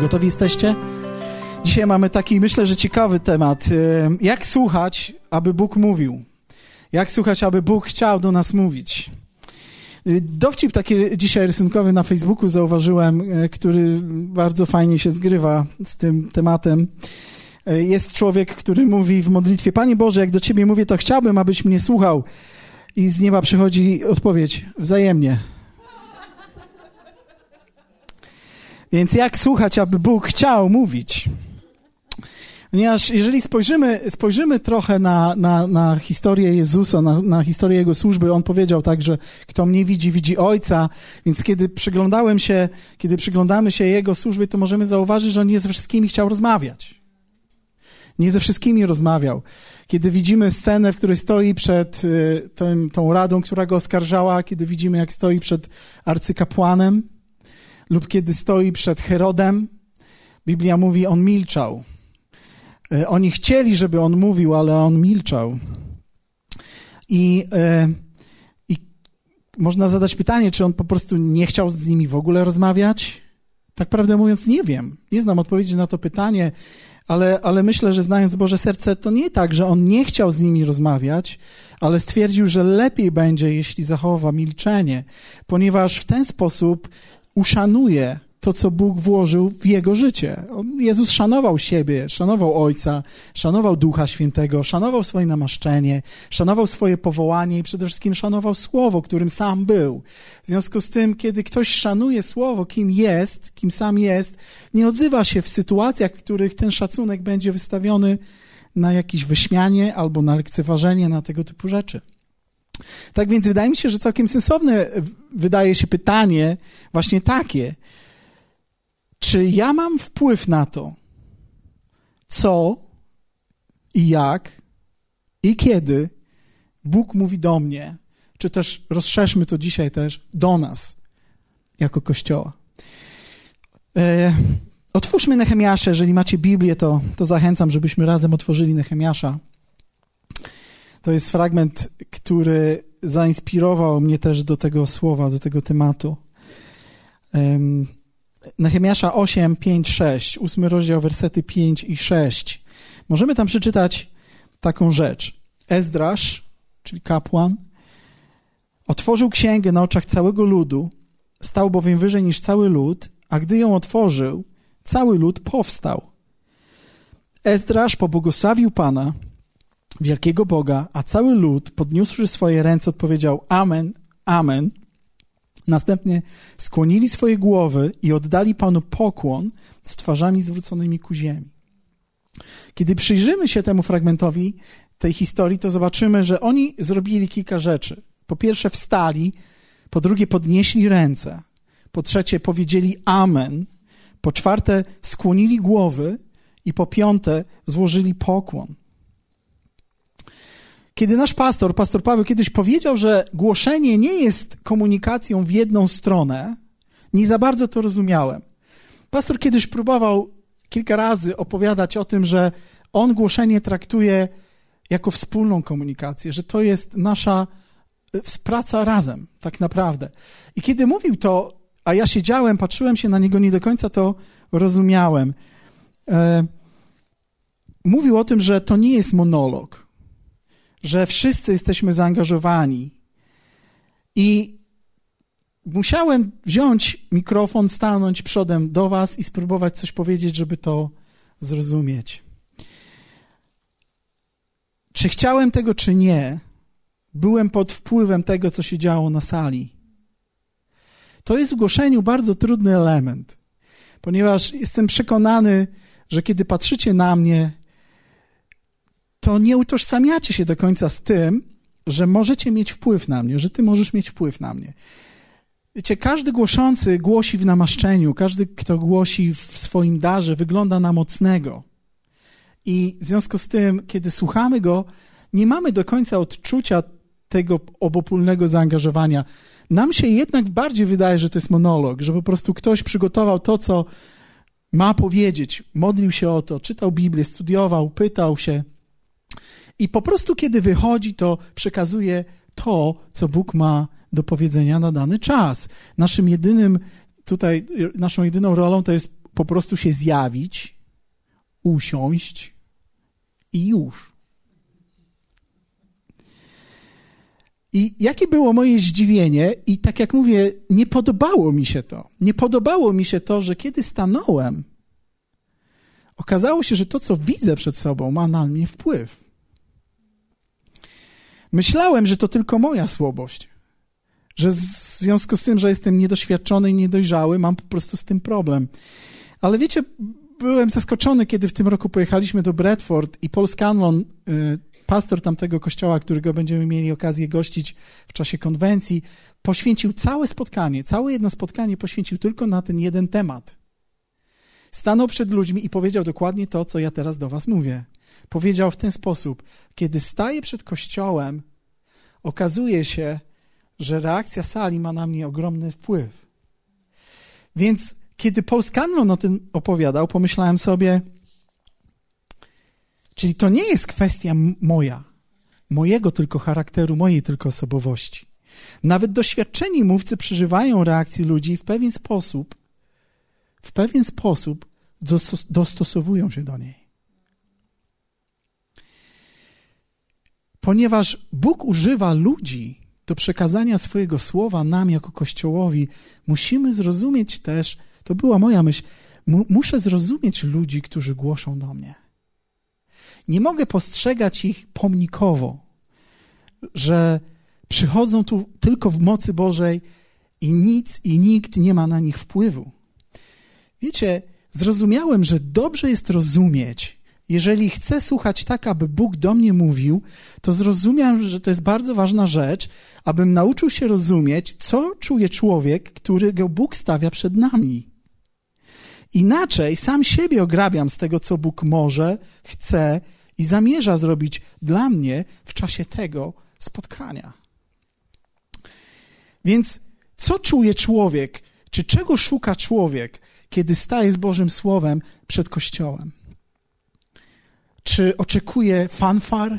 Gotowi jesteście? Dzisiaj mamy taki, myślę, że ciekawy temat. Jak słuchać, aby Bóg mówił? Jak słuchać, aby Bóg chciał do nas mówić? Dowcip taki dzisiaj rysunkowy na Facebooku zauważyłem, e, który bardzo fajnie się zgrywa z tym tematem. E, jest człowiek, który mówi w modlitwie: Panie Boże, jak do Ciebie mówię, to chciałbym, abyś mnie słuchał. I z nieba przychodzi odpowiedź: wzajemnie. Więc jak słuchać, aby Bóg chciał mówić? Ponieważ jeżeli spojrzymy, spojrzymy trochę na, na, na historię Jezusa, na, na historię Jego służby, On powiedział tak, że kto mnie widzi, widzi Ojca, więc kiedy przyglądałem się, kiedy przyglądamy się Jego służbie, to możemy zauważyć, że On nie ze wszystkimi chciał rozmawiać. Nie ze wszystkimi rozmawiał. Kiedy widzimy scenę, w której stoi przed y, tym, tą radą, która go oskarżała, kiedy widzimy, jak stoi przed arcykapłanem, lub kiedy stoi przed Herodem, Biblia mówi, on milczał. E, oni chcieli, żeby on mówił, ale on milczał. I, e, I można zadać pytanie, czy on po prostu nie chciał z nimi w ogóle rozmawiać? Tak prawdę mówiąc, nie wiem. Nie znam odpowiedzi na to pytanie, ale, ale myślę, że znając Boże serce, to nie tak, że on nie chciał z nimi rozmawiać, ale stwierdził, że lepiej będzie, jeśli zachowa milczenie, ponieważ w ten sposób uszanuje to, co Bóg włożył w jego życie. Jezus szanował siebie, szanował Ojca, szanował Ducha Świętego, szanował swoje namaszczenie, szanował swoje powołanie i przede wszystkim szanował Słowo, którym sam był. W związku z tym, kiedy ktoś szanuje Słowo, kim jest, kim sam jest, nie odzywa się w sytuacjach, w których ten szacunek będzie wystawiony na jakieś wyśmianie albo na lekceważenie, na tego typu rzeczy. Tak więc wydaje mi się, że całkiem sensowne wydaje się pytanie właśnie takie. Czy ja mam wpływ na to, co i jak i kiedy Bóg mówi do mnie, czy też rozszerzmy to dzisiaj też do nas jako Kościoła. E, otwórzmy Nehemiasze, jeżeli macie Biblię, to, to zachęcam, żebyśmy razem otworzyli Nehemiasza. To jest fragment, który zainspirował mnie też do tego słowa, do tego tematu. Um, Nehemiasza 8, 5, 6, ósmy rozdział, wersety 5 i 6. Możemy tam przeczytać taką rzecz. Ezdrasz, czyli kapłan, otworzył księgę na oczach całego ludu, stał bowiem wyżej niż cały lud, a gdy ją otworzył, cały lud powstał. Ezdrasz pobłogosławił Pana, wielkiego Boga, a cały lud, podniósłszy swoje ręce, odpowiedział Amen, Amen. Następnie skłonili swoje głowy i oddali Panu pokłon z twarzami zwróconymi ku ziemi. Kiedy przyjrzymy się temu fragmentowi tej historii, to zobaczymy, że oni zrobili kilka rzeczy. Po pierwsze, wstali, po drugie, podnieśli ręce, po trzecie, powiedzieli Amen, po czwarte, skłonili głowy i po piąte, złożyli pokłon. Kiedy nasz pastor, pastor Paweł, kiedyś powiedział, że głoszenie nie jest komunikacją w jedną stronę, nie za bardzo to rozumiałem. Pastor kiedyś próbował kilka razy opowiadać o tym, że on głoszenie traktuje jako wspólną komunikację, że to jest nasza e, praca razem, tak naprawdę. I kiedy mówił to, a ja siedziałem, patrzyłem się na niego, nie do końca to rozumiałem. E, mówił o tym, że to nie jest monolog, że wszyscy jesteśmy zaangażowani. I musiałem wziąć mikrofon, stanąć przodem do Was i spróbować coś powiedzieć, żeby to zrozumieć. Czy chciałem tego, czy nie, byłem pod wpływem tego, co się działo na sali. To jest w głoszeniu bardzo trudny element, ponieważ jestem przekonany, że kiedy patrzycie na mnie, to nie utożsamiacie się do końca z tym, że możecie mieć wpływ na mnie, że ty możesz mieć wpływ na mnie. Wiecie, każdy głoszący głosi w namaszczeniu, każdy, kto głosi w swoim darze, wygląda na mocnego. I w związku z tym, kiedy słuchamy go, nie mamy do końca odczucia tego obopólnego zaangażowania. Nam się jednak bardziej wydaje, że to jest monolog, że po prostu ktoś przygotował to, co ma powiedzieć, modlił się o to, czytał Biblię, studiował, pytał się. I po prostu, kiedy wychodzi, to przekazuje to, co Bóg ma do powiedzenia na dany czas. Naszym jedynym tutaj, naszą jedyną rolą to jest po prostu się zjawić, usiąść i już. I jakie było moje zdziwienie, i tak jak mówię, nie podobało mi się to. Nie podobało mi się to, że kiedy stanąłem, okazało się, że to, co widzę przed sobą, ma na mnie wpływ. Myślałem, że to tylko moja słabość, że w związku z tym, że jestem niedoświadczony i niedojrzały, mam po prostu z tym problem. Ale wiecie, byłem zaskoczony, kiedy w tym roku pojechaliśmy do Bradford i Paul Scanlon, y, pastor tamtego kościoła, którego będziemy mieli okazję gościć w czasie konwencji, poświęcił całe spotkanie, całe jedno spotkanie poświęcił tylko na ten jeden temat. Stanął przed ludźmi i powiedział dokładnie to, co ja teraz do was mówię. Powiedział w ten sposób: Kiedy staję przed kościołem, okazuje się, że reakcja sali ma na mnie ogromny wpływ. Więc kiedy Paul Scanlon o tym opowiadał, pomyślałem sobie, czyli to nie jest kwestia moja, mojego tylko charakteru, mojej tylko osobowości. Nawet doświadczeni mówcy przeżywają reakcje ludzi w pewien sposób, w pewien sposób dostosowują się do niej. Ponieważ Bóg używa ludzi do przekazania swojego słowa nam jako Kościołowi, musimy zrozumieć też, to była moja myśl, mu, muszę zrozumieć ludzi, którzy głoszą do mnie. Nie mogę postrzegać ich pomnikowo, że przychodzą tu tylko w mocy Bożej i nic i nikt nie ma na nich wpływu. Wiecie, zrozumiałem, że dobrze jest rozumieć, jeżeli chcę słuchać tak, aby Bóg do mnie mówił, to zrozumiałem, że to jest bardzo ważna rzecz, abym nauczył się rozumieć, co czuje człowiek, którego Bóg stawia przed nami. Inaczej sam siebie ograbiam z tego, co Bóg może, chce i zamierza zrobić dla mnie w czasie tego spotkania. Więc co czuje człowiek, czy czego szuka człowiek, kiedy staje z Bożym Słowem przed Kościołem? Czy oczekuje fanfar?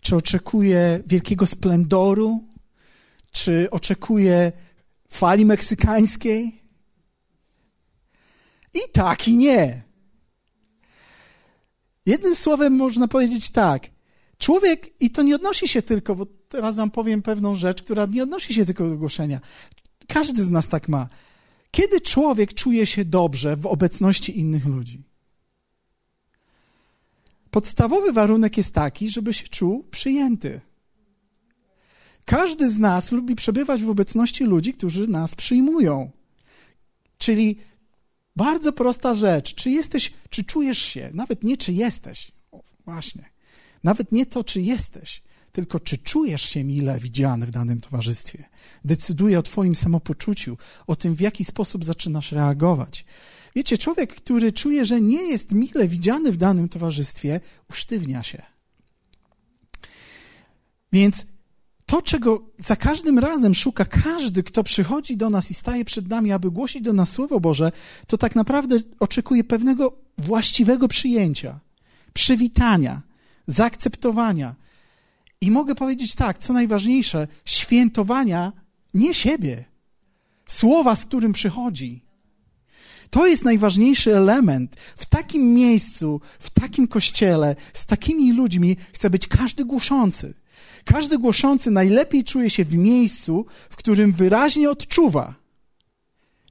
Czy oczekuje wielkiego splendoru? Czy oczekuje fali meksykańskiej? I tak, i nie. Jednym słowem można powiedzieć tak. Człowiek, i to nie odnosi się tylko, bo teraz wam powiem pewną rzecz, która nie odnosi się tylko do głoszenia. Każdy z nas tak ma. Kiedy człowiek czuje się dobrze w obecności innych ludzi? Podstawowy warunek jest taki, żeby się czuł przyjęty. Każdy z nas lubi przebywać w obecności ludzi, którzy nas przyjmują. Czyli bardzo prosta rzecz. Czy jesteś, czy czujesz się, nawet nie czy jesteś, o, właśnie, nawet nie to, czy jesteś, tylko czy czujesz się mile widziany w danym towarzystwie. Decyduje o Twoim samopoczuciu, o tym, w jaki sposób zaczynasz reagować. Wiecie, człowiek, który czuje, że nie jest mile widziany w danym towarzystwie, usztywnia się. Więc to, czego za każdym razem szuka każdy, kto przychodzi do nas i staje przed nami, aby głosić do nas Słowo Boże, to tak naprawdę oczekuje pewnego właściwego przyjęcia, przywitania, zaakceptowania. I mogę powiedzieć tak, co najważniejsze, świętowania nie siebie, słowa, z którym przychodzi, to jest najważniejszy element. W takim miejscu, w takim kościele, z takimi ludźmi chce być każdy głoszący. Każdy głoszący najlepiej czuje się w miejscu, w którym wyraźnie odczuwa.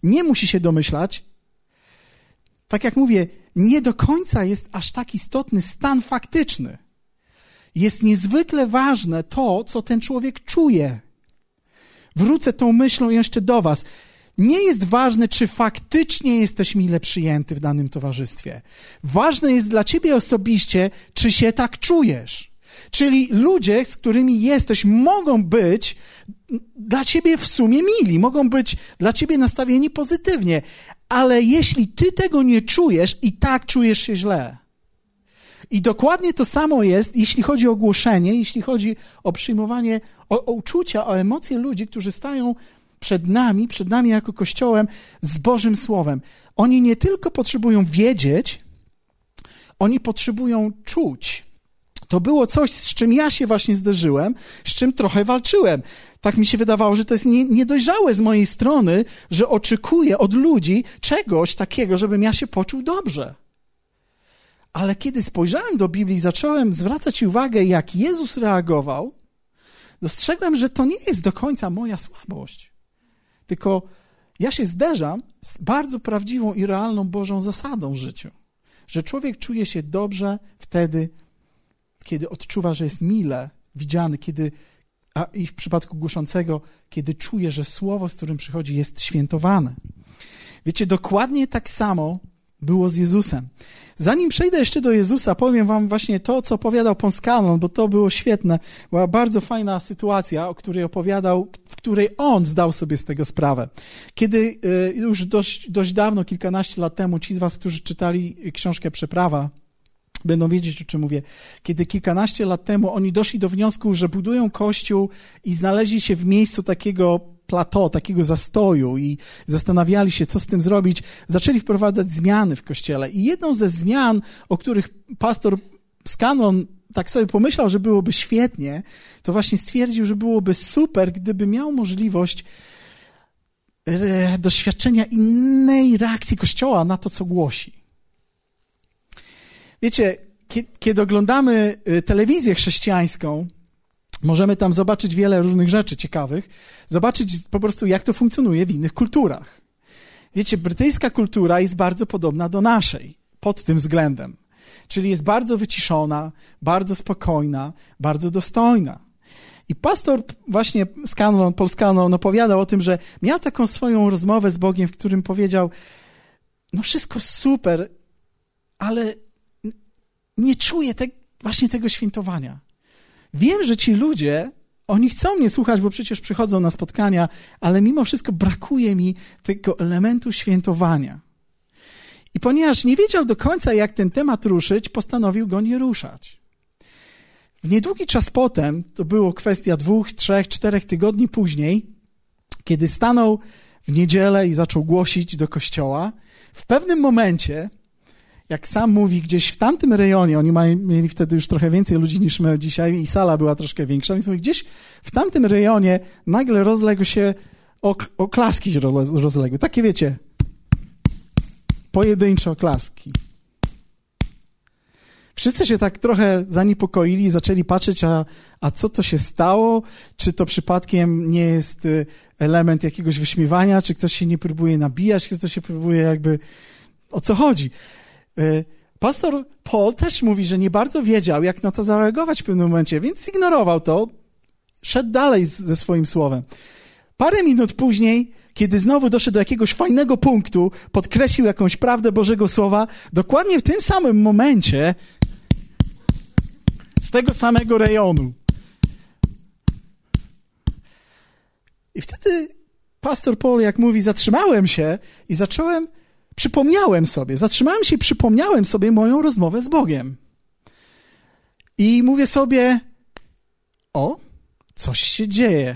Nie musi się domyślać. Tak jak mówię, nie do końca jest aż tak istotny stan faktyczny. Jest niezwykle ważne to, co ten człowiek czuje. Wrócę tą myślą jeszcze do Was nie jest ważne, czy faktycznie jesteś mile przyjęty w danym towarzystwie. Ważne jest dla ciebie osobiście, czy się tak czujesz. Czyli ludzie, z którymi jesteś, mogą być dla ciebie w sumie mili, mogą być dla ciebie nastawieni pozytywnie, ale jeśli ty tego nie czujesz, i tak czujesz się źle. I dokładnie to samo jest, jeśli chodzi o głoszenie, jeśli chodzi o przyjmowanie, o, o uczucia, o emocje ludzi, którzy stają przed nami, przed nami jako Kościołem z Bożym Słowem. Oni nie tylko potrzebują wiedzieć, oni potrzebują czuć. To było coś, z czym ja się właśnie zderzyłem, z czym trochę walczyłem. tak mi się wydawało, że to jest nie, niedojrzałe z mojej strony, że oczekuję od ludzi czegoś takiego, żebym ja się poczuł dobrze. Ale kiedy spojrzałem do Biblii i zacząłem zwracać uwagę, jak Jezus reagował, dostrzegłem, że to nie jest do końca moja słabość. Tylko ja się zderzam z bardzo prawdziwą i realną Bożą zasadą w życiu. Że człowiek czuje się dobrze wtedy, kiedy odczuwa, że jest mile widziany, kiedy, a i w przypadku głoszącego, kiedy czuje, że słowo, z którym przychodzi, jest świętowane. Wiecie, dokładnie tak samo było z Jezusem. Zanim przejdę jeszcze do Jezusa, powiem wam właśnie to, co opowiadał Ponskalon, bo to było świetne. Była bardzo fajna sytuacja, o której opowiadał, w której on zdał sobie z tego sprawę. Kiedy y, już dość, dość dawno, kilkanaście lat temu, ci z was, którzy czytali książkę Przeprawa, będą wiedzieć, o czym mówię. Kiedy kilkanaście lat temu oni doszli do wniosku, że budują kościół i znaleźli się w miejscu takiego plateau, takiego zastoju i zastanawiali się, co z tym zrobić, zaczęli wprowadzać zmiany w kościele. I jedną ze zmian, o których pastor Scanon tak sobie pomyślał, że byłoby świetnie, to właśnie stwierdził, że byłoby super, gdyby miał możliwość e, doświadczenia innej reakcji Kościoła na to, co głosi. Wiecie, kiedy oglądamy e, telewizję chrześcijańską, Możemy tam zobaczyć wiele różnych rzeczy ciekawych, zobaczyć po prostu, jak to funkcjonuje w innych kulturach. Wiecie, brytyjska kultura jest bardzo podobna do naszej pod tym względem. Czyli jest bardzo wyciszona, bardzo spokojna, bardzo dostojna. I pastor właśnie Scanlon, Paul Scanlon opowiadał o tym, że miał taką swoją rozmowę z Bogiem, w którym powiedział, no wszystko super, ale nie czuję te, właśnie tego świętowania. Wiem, że ci ludzie, oni chcą mnie słuchać, bo przecież przychodzą na spotkania, ale mimo wszystko brakuje mi tego elementu świętowania. I ponieważ nie wiedział do końca, jak ten temat ruszyć, postanowił go nie ruszać. W niedługi czas potem, to było kwestia dwóch, trzech, czterech tygodni później, kiedy stanął w niedzielę i zaczął głosić do kościoła, w pewnym momencie jak sam mówi, gdzieś w tamtym rejonie, oni mają, mieli wtedy już trochę więcej ludzi niż my dzisiaj i sala była troszkę większa, więc mówi, gdzieś w tamtym rejonie nagle rozległ się oklaski rozległy. Takie wiecie, pojedyncze oklaski. Wszyscy się tak trochę zaniepokoili zaczęli patrzeć, a, a co to się stało? Czy to przypadkiem nie jest y, element jakiegoś wyśmiewania? Czy ktoś się nie próbuje nabijać? Czy ktoś się próbuje jakby... O co chodzi? Y, pastor Paul też mówi, że nie bardzo wiedział, jak na to zareagować w pewnym momencie, więc zignorował to, szedł dalej ze swoim słowem. Parę minut później, kiedy znowu doszedł do jakiegoś fajnego punktu, podkreślił jakąś prawdę Bożego Słowa, dokładnie w tym samym momencie, z tego samego rejonu. I wtedy pastor Paul, jak mówi, zatrzymałem się i zacząłem przypomniałem sobie, zatrzymałem się i przypomniałem sobie moją rozmowę z Bogiem. I mówię sobie, o, coś się dzieje.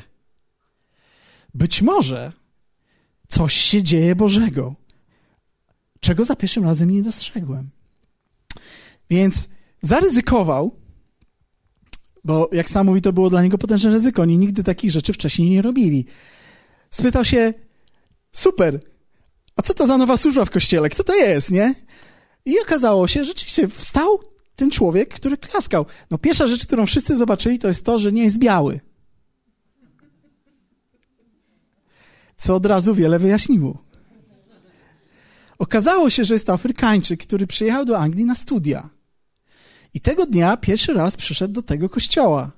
Być może coś się dzieje Bożego, czego za pierwszym razem nie dostrzegłem. Więc zaryzykował, bo jak sam mówi, to było dla niego potężne ryzyko. Oni nigdy takich rzeczy wcześniej nie robili. Spytał się, super, a co to za nowa służba w kościele? Kto to jest, nie? I okazało się, rzeczywiście wstał ten człowiek, który klaskał. No pierwsza rzecz, którą wszyscy zobaczyli, to jest to, że nie jest biały. Co od razu wiele wyjaśniło. Okazało się, że jest to Afrykańczyk, który przyjechał do Anglii na studia. I tego dnia pierwszy raz przyszedł do tego kościoła.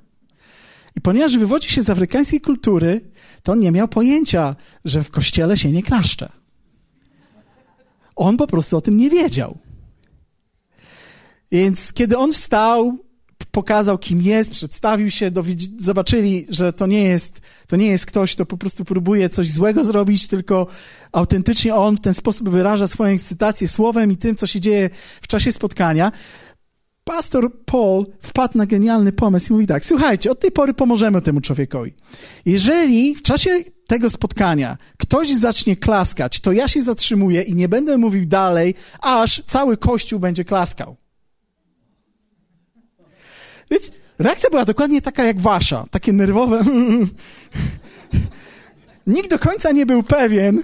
I ponieważ wywodzi się z afrykańskiej kultury, to on nie miał pojęcia, że w kościele się nie klaszcze. On po prostu o tym nie wiedział. Więc kiedy on wstał, pokazał, kim jest, przedstawił się, zobaczyli, że to nie, jest, to nie jest ktoś, kto po prostu próbuje coś złego zrobić, tylko autentycznie on w ten sposób wyraża swoją ekscytację słowem i tym, co się dzieje w czasie spotkania. Pastor Paul wpadł na genialny pomysł i mówi tak: Słuchajcie, od tej pory pomożemy temu człowiekowi. Jeżeli w czasie tego spotkania ktoś zacznie klaskać, to ja się zatrzymuję i nie będę mówił dalej, aż cały kościół będzie klaskał. Wiecie, Reakcja była dokładnie taka jak wasza, takie nerwowe. Nikt do końca nie był pewien.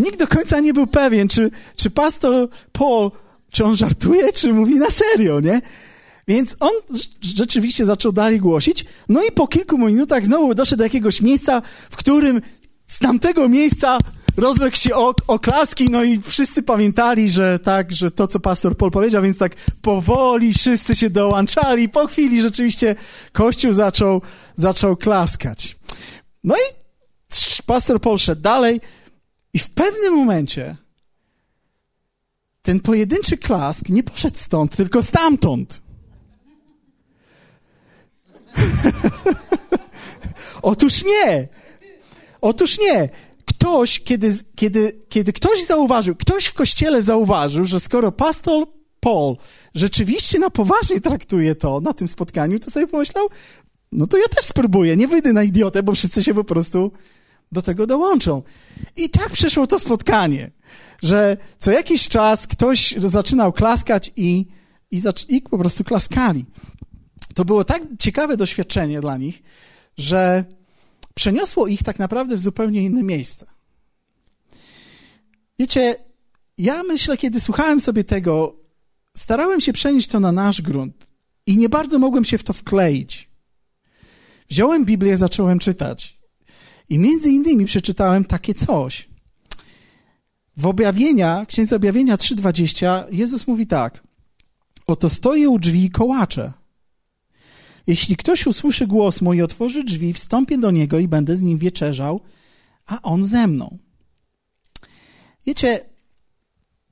Nikt do końca nie był pewien, czy, czy pastor Paul, czy on żartuje, czy mówi na serio, nie? Więc on rzeczywiście zaczął dalej głosić. No i po kilku minutach znowu doszedł do jakiegoś miejsca, w którym z tamtego miejsca rozległ się oklaski, no i wszyscy pamiętali, że tak, że to, co pastor Paul powiedział, więc tak powoli wszyscy się dołączali. Po chwili rzeczywiście Kościół zaczął, zaczął klaskać. No i pastor Paul szedł dalej i w pewnym momencie ten pojedynczy klask nie poszedł stąd, tylko stamtąd. Otóż nie. Otóż nie. Ktoś, kiedy, kiedy, kiedy ktoś zauważył, ktoś w kościele zauważył, że skoro pastor Paul rzeczywiście na poważnie traktuje to na tym spotkaniu, to sobie pomyślał, no to ja też spróbuję, nie wyjdę na idiotę, bo wszyscy się po prostu do tego dołączą. I tak przeszło to spotkanie, że co jakiś czas ktoś zaczynał klaskać i, i, i po prostu klaskali. To było tak ciekawe doświadczenie dla nich, że przeniosło ich tak naprawdę w zupełnie inne miejsce. Wiecie, ja myślę, kiedy słuchałem sobie tego, starałem się przenieść to na nasz grunt i nie bardzo mogłem się w to wkleić. Wziąłem Biblię, zacząłem czytać i między innymi przeczytałem takie coś. W objawienia, księdza objawienia 3:20 Jezus mówi tak: Oto stoję u drzwi i kołaczę. Jeśli ktoś usłyszy głos mój, otworzy drzwi, wstąpię do niego i będę z nim wieczerzał, a on ze mną. Wiecie,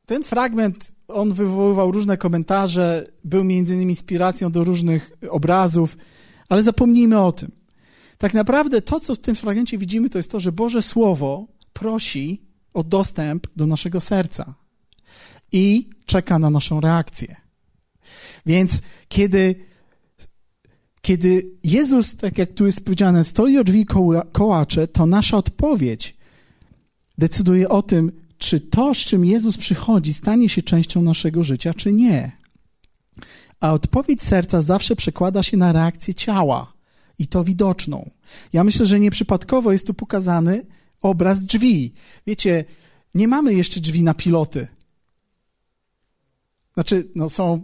ten fragment, on wywoływał różne komentarze, był między innymi inspiracją do różnych obrazów, ale zapomnijmy o tym. Tak naprawdę to, co w tym fragmencie widzimy, to jest to, że Boże Słowo prosi o dostęp do naszego serca i czeka na naszą reakcję. Więc kiedy kiedy Jezus, tak jak tu jest powiedziane, stoi o drzwi kołacze, to nasza odpowiedź decyduje o tym, czy to, z czym Jezus przychodzi, stanie się częścią naszego życia, czy nie. A odpowiedź serca zawsze przekłada się na reakcję ciała i to widoczną. Ja myślę, że nieprzypadkowo jest tu pokazany obraz drzwi. Wiecie, nie mamy jeszcze drzwi na piloty. Znaczy, no są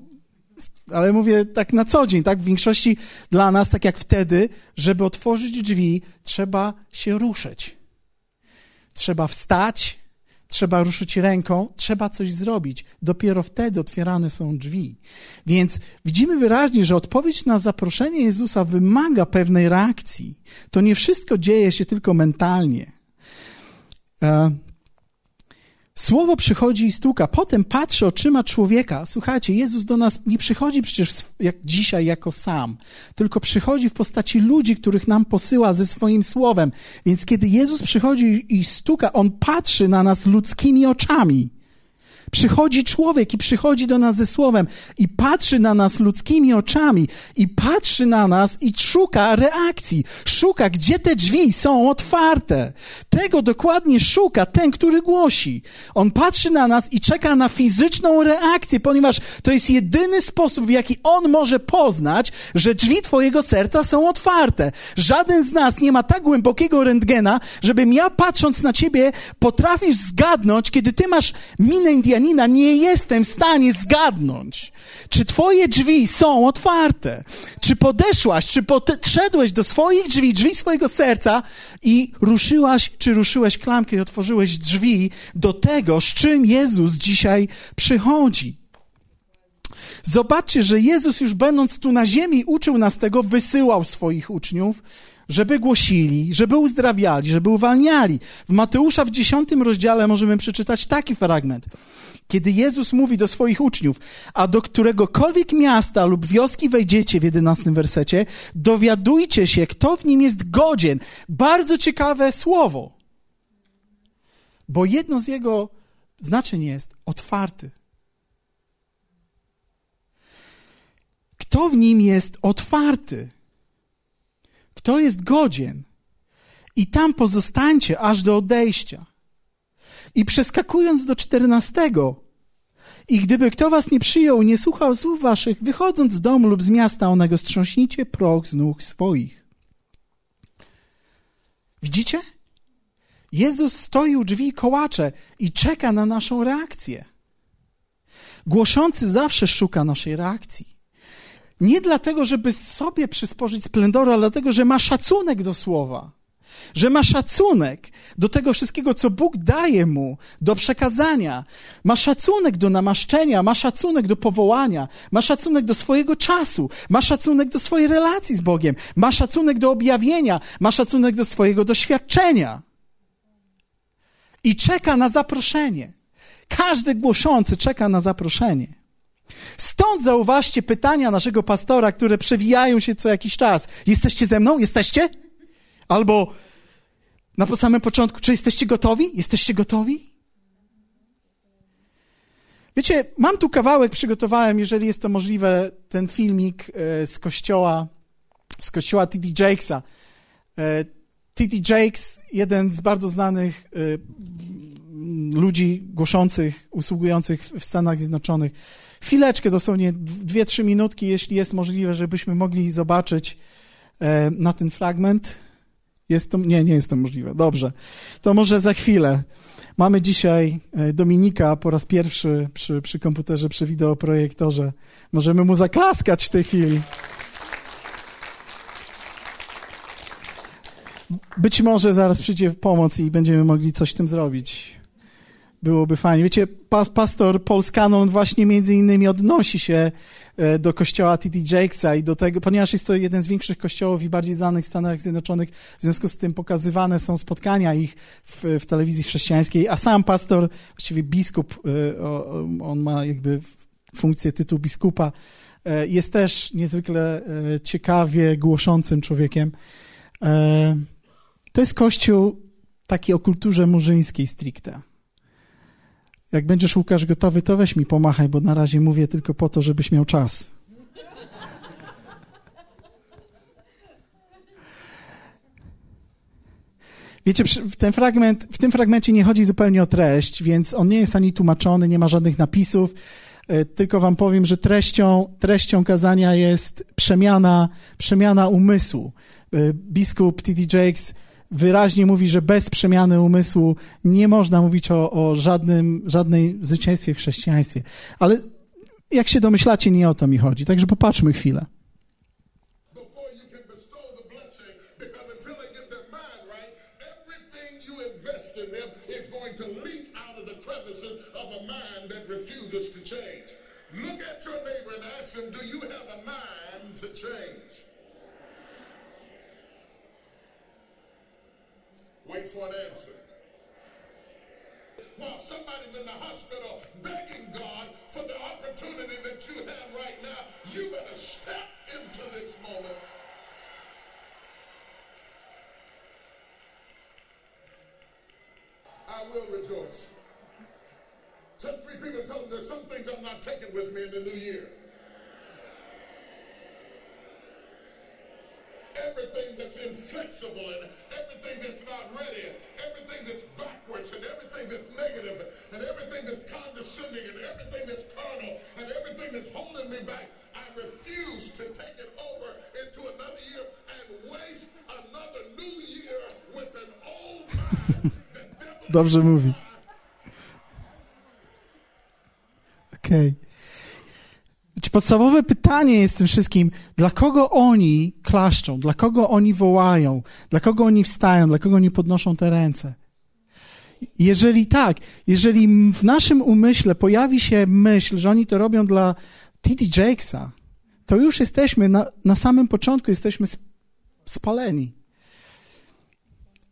ale mówię tak na co dzień, tak? W większości dla nas, tak jak wtedy, żeby otworzyć drzwi, trzeba się ruszyć. Trzeba wstać, trzeba ruszyć ręką, trzeba coś zrobić. Dopiero wtedy otwierane są drzwi. Więc widzimy wyraźnie, że odpowiedź na zaproszenie Jezusa wymaga pewnej reakcji. To nie wszystko dzieje się tylko mentalnie. Słowo przychodzi i stuka, potem patrzy oczyma człowieka. Słuchajcie, Jezus do nas nie przychodzi przecież jak dzisiaj jako sam, tylko przychodzi w postaci ludzi, których nam posyła ze swoim słowem. Więc kiedy Jezus przychodzi i stuka, on patrzy na nas ludzkimi oczami. Przychodzi człowiek i przychodzi do nas ze słowem i patrzy na nas ludzkimi oczami i patrzy na nas i szuka reakcji. Szuka, gdzie te drzwi są otwarte. Tego dokładnie szuka ten, który głosi. On patrzy na nas i czeka na fizyczną reakcję, ponieważ to jest jedyny sposób, w jaki on może poznać, że drzwi twojego serca są otwarte. Żaden z nas nie ma tak głębokiego rentgena, żebym ja patrząc na ciebie potrafił zgadnąć, kiedy ty masz minę Indianina, Indianina nie jestem w stanie zgadnąć, czy twoje drzwi są otwarte, czy podeszłaś, czy podszedłeś do swoich drzwi, drzwi swojego serca i ruszyłaś, czy ruszyłeś klamkę i otworzyłeś drzwi do tego, z czym Jezus dzisiaj przychodzi. Zobaczcie, że Jezus już będąc tu na ziemi uczył nas tego, wysyłał swoich uczniów, żeby głosili, żeby uzdrawiali, żeby uwalniali. W Mateusza w dziesiątym rozdziale możemy przeczytać taki fragment kiedy Jezus mówi do swoich uczniów, a do któregokolwiek miasta lub wioski wejdziecie w jedenastym wersecie, dowiadujcie się, kto w nim jest godzien. Bardzo ciekawe słowo, bo jedno z jego znaczeń jest otwarty. Kto w nim jest otwarty? Kto jest godzien? I tam pozostańcie aż do odejścia. I przeskakując do czternastego, I gdyby kto was nie przyjął, nie słuchał słów waszych, wychodząc z domu lub z miasta onego, strząśnijcie proch z nóg swoich. Widzicie? Jezus stoi u drzwi kołacze i czeka na naszą reakcję. Głoszący zawsze szuka naszej reakcji. Nie dlatego, żeby sobie przysporzyć splendoru, ale dlatego, że ma szacunek do słowa. Że ma szacunek do tego wszystkiego, co Bóg daje mu do przekazania. Ma szacunek do namaszczenia, ma szacunek do powołania, ma szacunek do swojego czasu, ma szacunek do swojej relacji z Bogiem, ma szacunek do objawienia, ma szacunek do swojego doświadczenia. I czeka na zaproszenie. Każdy głoszący czeka na zaproszenie. Stąd zauważcie pytania naszego pastora, które przewijają się co jakiś czas. Jesteście ze mną? Jesteście? Albo na samym początku, czy jesteście gotowi? Jesteście gotowi? Wiecie, mam tu kawałek, przygotowałem, jeżeli jest to możliwe, ten filmik e, z kościoła, z kościoła T.D. Jakesa. E, T.D. Jakes, jeden z bardzo znanych e, ludzi głoszących, usługujących w Stanach Zjednoczonych. Chwileczkę, dosłownie dwie, trzy minutki, jeśli jest możliwe, żebyśmy mogli zobaczyć na ten fragment. Jest to, nie, nie jest to możliwe. Dobrze. To może za chwilę. Mamy dzisiaj e, Dominika po raz pierwszy przy, przy komputerze, przy wideoprojektorze. Możemy mu zaklaskać w tej chwili. Być może zaraz przyjdzie pomoc i będziemy mogli coś z tym zrobić. Byłoby fajnie. Wiecie, pastor Paul Scanlon właśnie między innymi odnosi się E, do kościoła T.D. Jakesa i do tego, ponieważ jest to jeden z większych kościołów i bardziej znanych w Stanach Zjednoczonych, w związku z tym pokazywane są spotkania ich w, w telewizji chrześcijańskiej, a sam pastor, właściwie biskup, e, on ma jakby funkcję tytułu biskupa, e, jest też niezwykle ciekawie głoszącym człowiekiem. To jest kościół taki o kulturze murzyńskiej stricte. Jak będziesz, Łukasz, gotowy, to weź mi pomachaj, bo na razie mówię tylko po to, żebyś miał czas. Wiecie, ten fragment, w tym fragmencie nie chodzi zupełnie o treść, więc on nie jest ani tłumaczony, nie ma żadnych napisów, e, tylko wam powiem, że treścią, treścią kazania jest przemiana, przemiana umysłu. E, biskup T.D. Jakes wyraźnie mówi, że bez przemiany umysłu nie można mówić o, o żadnym, żadnej zwycięstwie w chrześcijaństwie. Ale jak się domyślacie, nie o to mi chodzi. Także popatrzmy chwilę. Look at your neighbor and ask him, do you have a mind to change? Wait for an answer. While somebody's in the hospital begging God for the opportunity that you have right now, you better step into this moment. I will rejoice. Tell three people, tell them there's some things I'm not taking with me in the new year. Everything that's inflexible and everything that's not ready, everything that's backwards and everything that's negative and everything that's condescending and everything that's carnal and everything that's holding me back. I refuse to take it over into another year and waste another new year with an old mind. Dobrze mówi. Okej. Okay. Podstawowe pytanie jest tym wszystkim, dla kogo oni klaszczą, dla kogo oni wołają, dla kogo oni wstają, dla kogo oni podnoszą te ręce. Jeżeli tak, jeżeli w naszym umyśle pojawi się myśl, że oni to robią dla T.D. Jakesa, to już jesteśmy, na, na samym początku jesteśmy spaleni.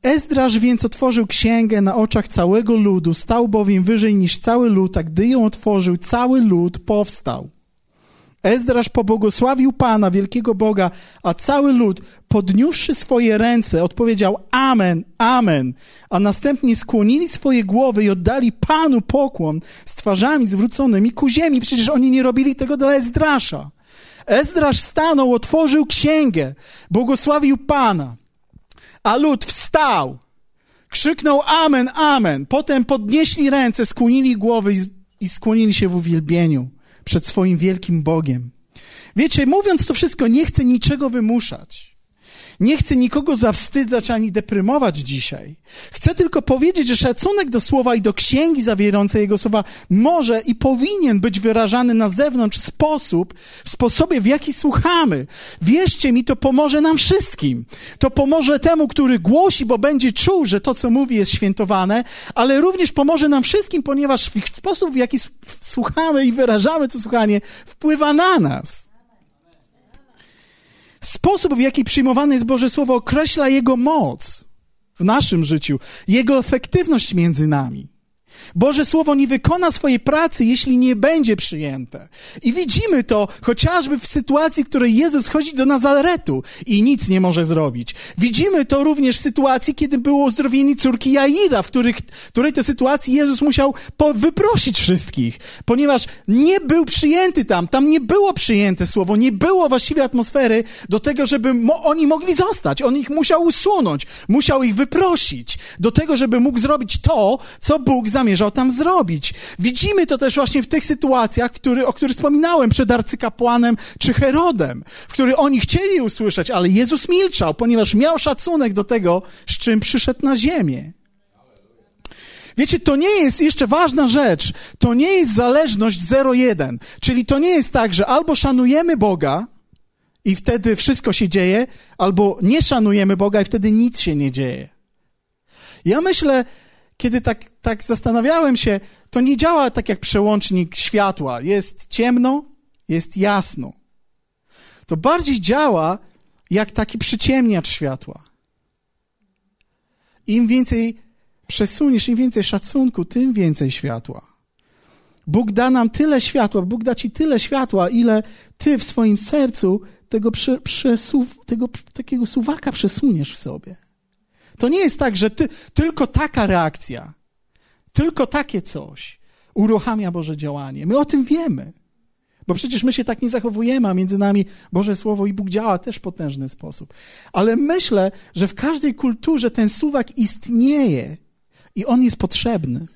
Ezdraż więc otworzył księgę na oczach całego ludu, stał bowiem wyżej niż cały lud, a gdy ją otworzył, cały lud powstał. Ezdrasz pobłogosławił Pana, wielkiego Boga, a cały lud, podniósłszy swoje ręce, odpowiedział Amen, Amen, a następnie skłonili swoje głowy i oddali Panu pokłon z twarzami zwróconymi ku ziemi. Przecież oni nie robili tego dla Ezdrasza. Ezdrasz stanął, otworzył księgę, błogosławił Pana, a lud wstał, krzyknął Amen, Amen. Potem podnieśli ręce, skłonili głowy i skłonili się w uwielbieniu przed swoim wielkim Bogiem. Wiecie, mówiąc to wszystko, nie chcę niczego wymuszać. Nie chcę nikogo zawstydzać ani deprymować dzisiaj. Chcę tylko powiedzieć, że szacunek do słowa i do księgi zawierającej jego słowa może i powinien być wyrażany na zewnątrz sposób, w sposobie, w jaki słuchamy. Wierzcie mi, to pomoże nam wszystkim. To pomoże temu, który głosi, bo będzie czuł, że to, co mówi, jest świętowane, ale również pomoże nam wszystkim, ponieważ sposób, w jaki słuchamy i wyrażamy to słuchanie, wpływa na nas. Sposób, w jaki przyjmowane jest Boże Słowo, określa Jego moc w naszym życiu, Jego efektywność między nami. Boże Słowo nie wykona swojej pracy, jeśli nie będzie przyjęte. I widzimy to chociażby w sytuacji, w której Jezus chodzi do Nazaretu i nic nie może zrobić. Widzimy to również w sytuacji, kiedy było uzdrowienie córki Jaira, w których, w której to sytuacji Jezus musiał wyprosić wszystkich, ponieważ nie był przyjęty tam. Tam nie było przyjęte Słowo, nie było właściwej atmosfery do tego, żeby mo oni mogli zostać. On ich musiał usunąć, musiał ich wyprosić do tego, żeby mógł zrobić to, co Bóg zamierzył zamierzał tam zrobić. Widzimy to też właśnie w tych sytuacjach, który, o których wspominałem przed arcykapłanem czy Herodem, w których oni chcieli usłyszeć, ale Jezus milczał, ponieważ miał szacunek do tego, z czym przyszedł na ziemię. Wiecie, to nie jest jeszcze ważna rzecz. To nie jest zależność 0-1. Czyli to nie jest tak, że albo szanujemy Boga i wtedy wszystko się dzieje, albo nie szanujemy Boga i wtedy nic się nie dzieje. Ja myślę, kiedy tak, tak zastanawiałem się, to nie działa tak jak przełącznik światła. Jest ciemno, jest jasno. To bardziej działa jak taki przyciemniacz światła. Im więcej przesuniesz, im więcej szacunku, tym więcej światła. Bóg da nam tyle światła, Bóg da ci tyle światła, ile ty w swoim sercu tego, prze, przesuw, tego takiego suwaka przesuniesz w sobie. To nie jest tak, że ty, tylko taka reakcja, tylko takie coś uruchamia Boże działanie. My o tym wiemy. Bo przecież my się tak nie zachowujemy, a między nami Boże Słowo i Bóg działa też w potężny sposób. Ale myślę, że w każdej kulturze ten suwak istnieje i on jest potrzebny.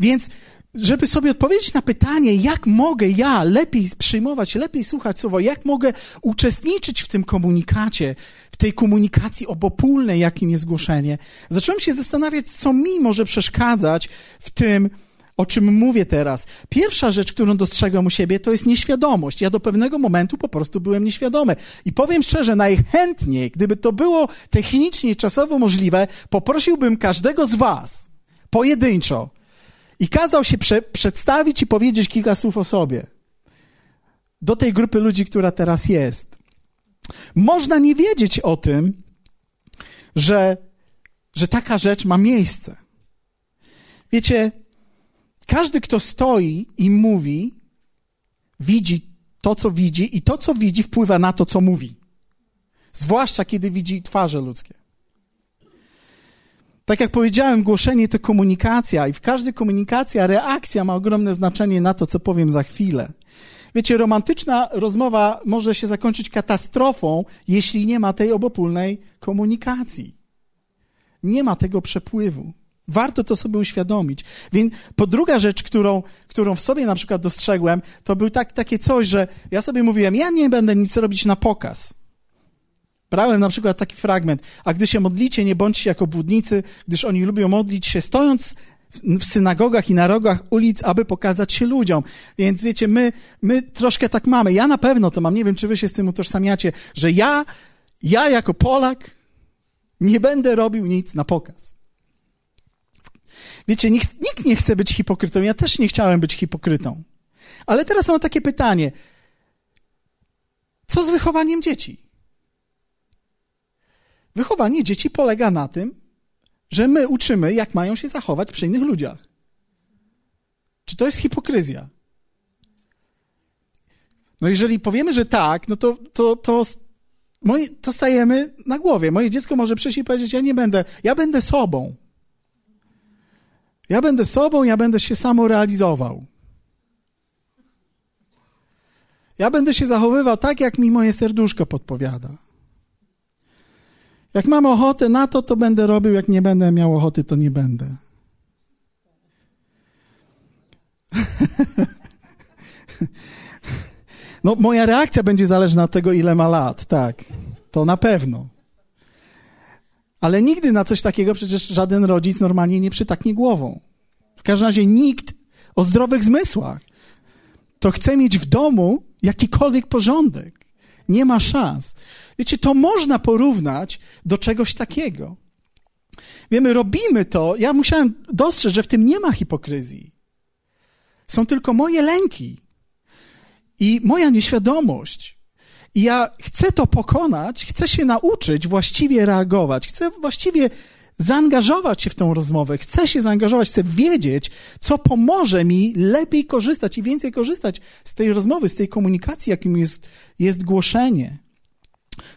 Więc żeby sobie odpowiedzieć na pytanie, jak mogę ja lepiej przyjmować, lepiej słuchać słowa, jak mogę uczestniczyć w tym komunikacie, w tej komunikacji obopólnej, jakim jest głoszenie, zacząłem się zastanawiać, co mi może przeszkadzać w tym, o czym mówię teraz. Pierwsza rzecz, którą dostrzegam u siebie, to jest nieświadomość. Ja do pewnego momentu po prostu byłem nieświadomy. I powiem szczerze, najchętniej, gdyby to było technicznie czasowo możliwe, poprosiłbym każdego z Was pojedynczo, i kazał się prze, przedstawić i powiedzieć kilka słów o sobie. Do tej grupy ludzi, która teraz jest. Można nie wiedzieć o tym, że, że taka rzecz ma miejsce. Wiecie, każdy, kto stoi i mówi, widzi to, co widzi, i to, co widzi, wpływa na to, co mówi. Zwłaszcza kiedy widzi twarze ludzkie. Tak jak powiedziałem, głoszenie to komunikacja i w każdej komunikacji reakcja ma ogromne znaczenie na to, co powiem za chwilę. Wiecie, romantyczna rozmowa może się zakończyć katastrofą, jeśli nie ma tej obopólnej komunikacji. Nie ma tego przepływu. Warto to sobie uświadomić. Więc po druga rzecz, którą, którą w sobie na przykład dostrzegłem, to był tak, takie coś, że ja sobie mówiłem, ja nie będę nic robić na pokaz. Brałem na przykład taki fragment, a gdy się modlicie, nie bądźcie jako budnicy, gdyż oni lubią modlić się stojąc w synagogach i na rogach ulic, aby pokazać się ludziom. Więc wiecie, my, my troszkę tak mamy. Ja na pewno to mam, nie wiem, czy wy się z tym utożsamiacie, że ja, ja jako Polak nie będę robił nic na pokaz. Wiecie, nikt, nikt nie chce być hipokrytą. Ja też nie chciałem być hipokrytą. Ale teraz mam takie pytanie. Co z wychowaniem dzieci? Wychowanie dzieci polega na tym, że my uczymy, jak mają się zachować przy innych ludziach. Czy to jest hipokryzja? No jeżeli powiemy, że tak, no to, to, to, moje, to stajemy na głowie. Moje dziecko może przyjść i powiedzieć, ja nie będę, ja będę sobą. Ja będę sobą, ja będę się samorealizował. Ja będę się zachowywał tak, jak mi moje serduszko podpowiada. Jak mam ochotę na to, to będę robił, jak nie będę miał ochoty, to nie będę. No, moja reakcja będzie zależna od tego, ile ma lat, tak. To na pewno. Ale nigdy na coś takiego przecież żaden rodzic normalnie nie przytaknie głową. W każdym razie nikt o zdrowych zmysłach to chce mieć w domu jakikolwiek porządek. Nie ma szans. Wiecie, to można porównać do czegoś takiego. Wiemy, robimy to. Ja musiałem dostrzec, że w tym nie ma hipokryzji. Są tylko moje lęki i moja nieświadomość. I ja chcę to pokonać, chcę się nauczyć właściwie reagować, chcę właściwie zaangażować się w tą rozmowę, chcę się zaangażować, chcę wiedzieć, co pomoże mi lepiej korzystać i więcej korzystać z tej rozmowy, z tej komunikacji, jakim jest, jest głoszenie.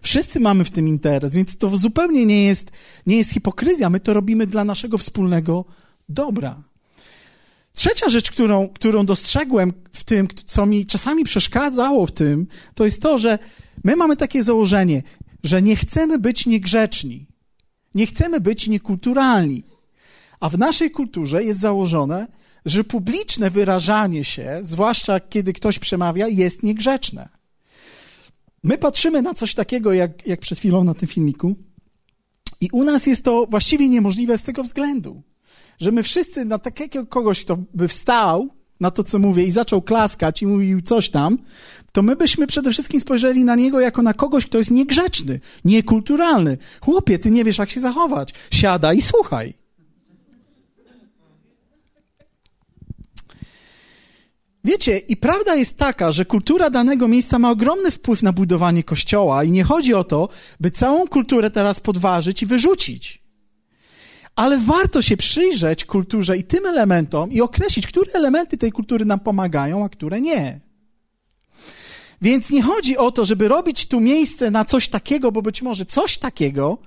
Wszyscy mamy w tym interes, więc to zupełnie nie jest, nie jest hipokryzja. My to robimy dla naszego wspólnego dobra. Trzecia rzecz, którą, którą dostrzegłem w tym, co mi czasami przeszkadzało w tym, to jest to, że my mamy takie założenie, że nie chcemy być niegrzeczni, nie chcemy być niekulturalni. A w naszej kulturze jest założone, że publiczne wyrażanie się, zwłaszcza kiedy ktoś przemawia, jest niegrzeczne. My patrzymy na coś takiego, jak, jak przed chwilą na tym filmiku, i u nas jest to właściwie niemożliwe z tego względu, że my wszyscy na takiego kogoś, kto by wstał na to, co mówię i zaczął klaskać i mówił coś tam, to my byśmy przede wszystkim spojrzeli na niego jako na kogoś, kto jest niegrzeczny, niekulturalny. Chłopie, ty nie wiesz, jak się zachować. Siada i słuchaj. Wiecie, i prawda jest taka, że kultura danego miejsca ma ogromny wpływ na budowanie kościoła i nie chodzi o to, by całą kulturę teraz podważyć i wyrzucić. Ale warto się przyjrzeć kulturze i tym elementom i określić, które elementy tej kultury nam pomagają, a które nie. Więc nie chodzi o to, żeby robić tu miejsce na coś takiego, bo być może coś takiego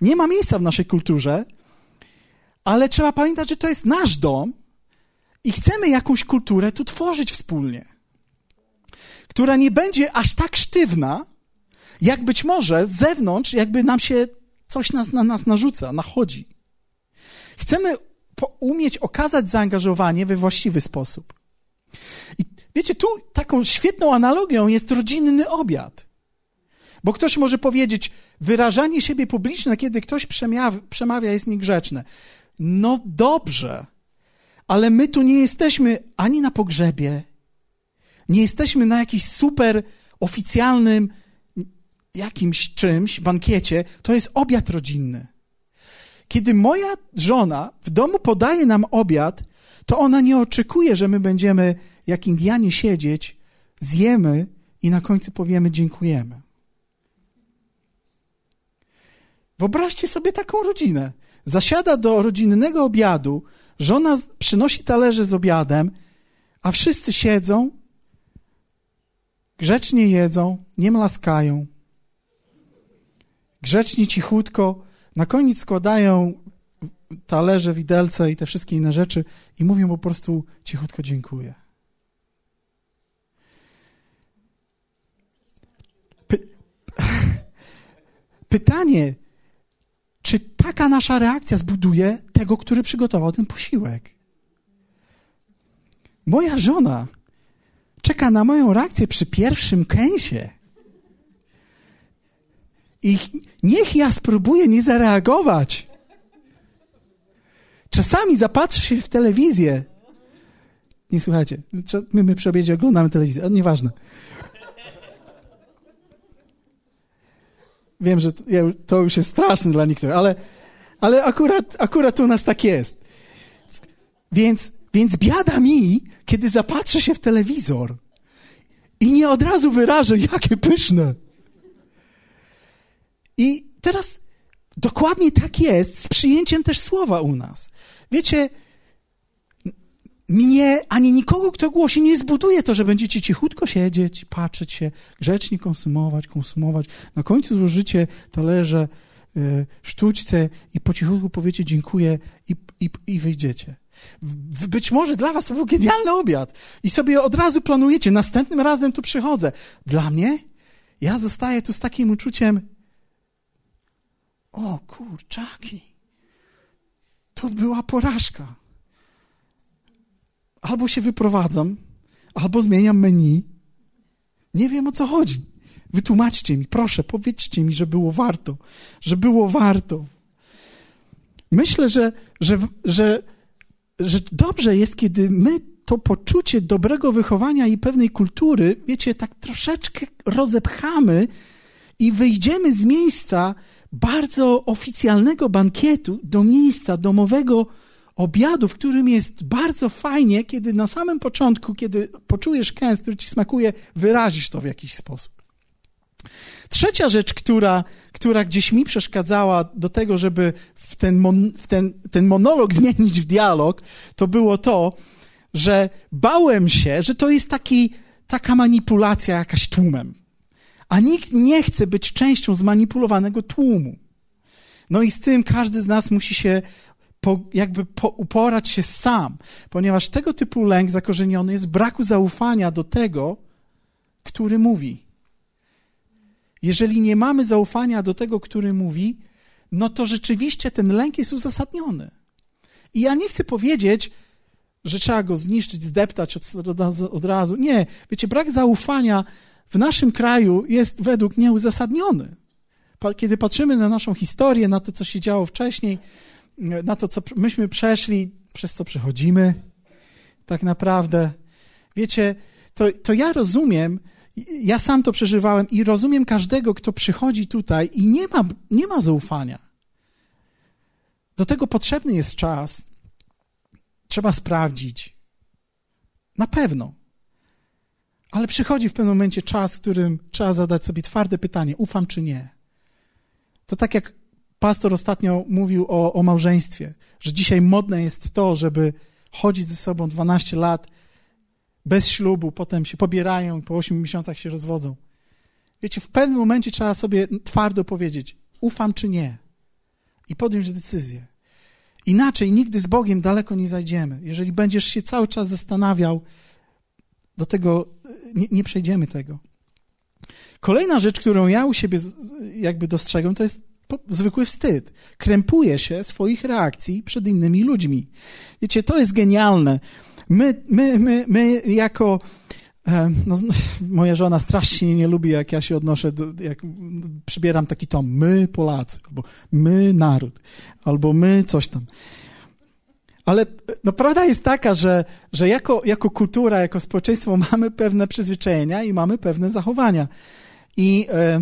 nie ma miejsca w naszej kulturze, ale trzeba pamiętać, że to jest nasz dom i chcemy jakąś kulturę tu tworzyć wspólnie, która nie będzie aż tak sztywna, jak być może z zewnątrz, jakby nam się coś na nas narzuca, nachodzi. Chcemy umieć okazać zaangażowanie we właściwy sposób. I wiecie, tu taką świetną analogią jest rodzinny obiad. Bo ktoś może powiedzieć, wyrażanie siebie publiczne, kiedy ktoś przemawia, przemawia jest niegrzeczne. No dobrze, ale my tu nie jesteśmy ani na pogrzebie, nie jesteśmy na jakimś super oficjalnym jakimś czymś, bankiecie, to jest obiad rodzinny. Kiedy moja żona w domu podaje nam obiad, to ona nie oczekuje, że my będziemy jak Indianie siedzieć, zjemy i na końcu powiemy dziękujemy. Wyobraźcie sobie taką rodzinę. Zasiada do rodzinnego obiadu, żona przynosi talerze z obiadem, a wszyscy siedzą, grzecznie jedzą, nie mlaskają. Grzecznie, cichutko, na koniec składają talerze, widelce i te wszystkie inne rzeczy i mówią po prostu cichutko dziękuję. Py Pytanie, taka nasza reakcja zbuduje tego, który przygotował ten posiłek? Moja żona czeka na moją reakcję przy pierwszym kęsie. I niech ja spróbuję nie zareagować. Czasami zapatrzę się w telewizję. Nie słuchajcie, my, my przy obiedzie oglądamy telewizję, ale nieważne. Wiem, że to już jest straszne dla niektórych, ale, ale akurat, akurat u nas tak jest. Więc, więc biada mi, kiedy zapatrzę się w telewizor i nie od razu wyrażę, jakie pyszne. I teraz dokładnie tak jest z przyjęciem też słowa u nas. Wiecie, mnie ani nikogo, kto głosi, nie zbuduje to, że będziecie cichutko siedzieć, patrzeć się, grzecznie konsumować, konsumować. Na końcu złożycie talerze, sztućce i po cichutku powiecie dziękuję i, i, i wyjdziecie. Być może dla was to był genialny obiad i sobie od razu planujecie, następnym razem tu przychodzę. Dla mnie, ja zostaję tu z takim uczuciem, o kurczaki, to była porażka. albo się wyprowadzam, albo zmieniam menu. Nie wiem o co chodzi. Wytłumaczcie mi, proszę, powiedzcie mi, że było warto, że było warto. Myślę, że, że, że, że dobrze jest, kiedy my to poczucie dobrego wychowania i pewnej kultury, wiecie, tak troszeczkę rozepchamy i wyjdziemy z miejsca bardzo oficjalnego bankietu do miejsca domowego obiadu, w którym jest bardzo fajnie, kiedy na samym początku, kiedy poczujesz kęs, który ci smakuje, wyrazisz to w jakiś sposób. Trzecia rzecz, która, która gdzieś mi przeszkadzała do tego, żeby w ten, mon, w ten, ten monolog zmienić w dialog, to było to, że bałem się, że to jest taki, taka manipulacja jakaś tłumem. A nikt nie chce być częścią zmanipulowanego tłumu. No i z tym każdy z nas musi się po, jakby po, uporać się sam, ponieważ tego typu lęk zakorzeniony jest braku zaufania do tego, który mówi. Jeżeli nie mamy zaufania do tego, który mówi, no to rzeczywiście ten lęk jest uzasadniony. I ja nie chcę powiedzieć, że trzeba go zniszczyć, zdeptać od, razu. Nie, wiecie, brak zaufania w naszym kraju jest według mnie uzasadniony. Kiedy patrzymy na naszą historię, na to, co się działo wcześniej, na to, co myśmy przeszli, przez co przechodzimy, tak naprawdę. Wiecie, to, to ja rozumiem, ja sam to przeżywałem i rozumiem każdego, kto przychodzi tutaj i nie ma, nie ma zaufania. Do tego potrzebny jest czas. Trzeba sprawdzić. Na pewno. Ale przychodzi w pewnym momencie czas, w którym trzeba zadać sobie twarde pytanie: ufam czy nie? To tak jak pastor ostatnio mówił o, o małżeństwie, że dzisiaj modne jest to, żeby chodzić ze sobą 12 lat bez ślubu, potem się pobierają, po 8 miesiącach się rozwodzą. Wiecie, w pewnym momencie trzeba sobie twardo powiedzieć: ufam czy nie? I podjąć decyzję. Inaczej nigdy z Bogiem daleko nie zajdziemy. Jeżeli będziesz się cały czas zastanawiał, do tego nie, nie przejdziemy tego. Kolejna rzecz, którą ja u siebie jakby dostrzegam, to jest zwykły wstyd. Krępuje się swoich reakcji przed innymi ludźmi. Wiecie, to jest genialne. My, my, my, my jako. E, no, moja żona strasznie nie lubi, jak ja się odnoszę, do, jak przybieram taki tom, my Polacy, albo my naród, albo my coś tam. Ale no, prawda jest taka, że, że jako, jako kultura, jako społeczeństwo mamy pewne przyzwyczajenia i mamy pewne zachowania. I e,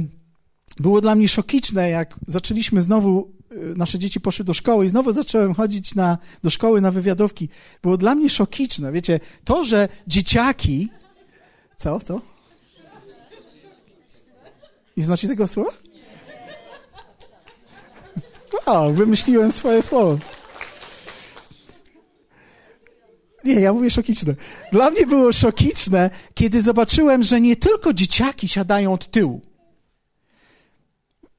było dla mnie szokiczne, jak zaczęliśmy znowu, nasze dzieci poszły do szkoły i znowu zacząłem chodzić na, do szkoły na wywiadówki. Było dla mnie szokiczne. Wiecie, to, że dzieciaki. Co? Co? Nie znacie tego słowa? O, wymyśliłem swoje słowo. Nie, ja mówię szokiczne. Dla mnie było szokiczne, kiedy zobaczyłem, że nie tylko dzieciaki siadają od tyłu.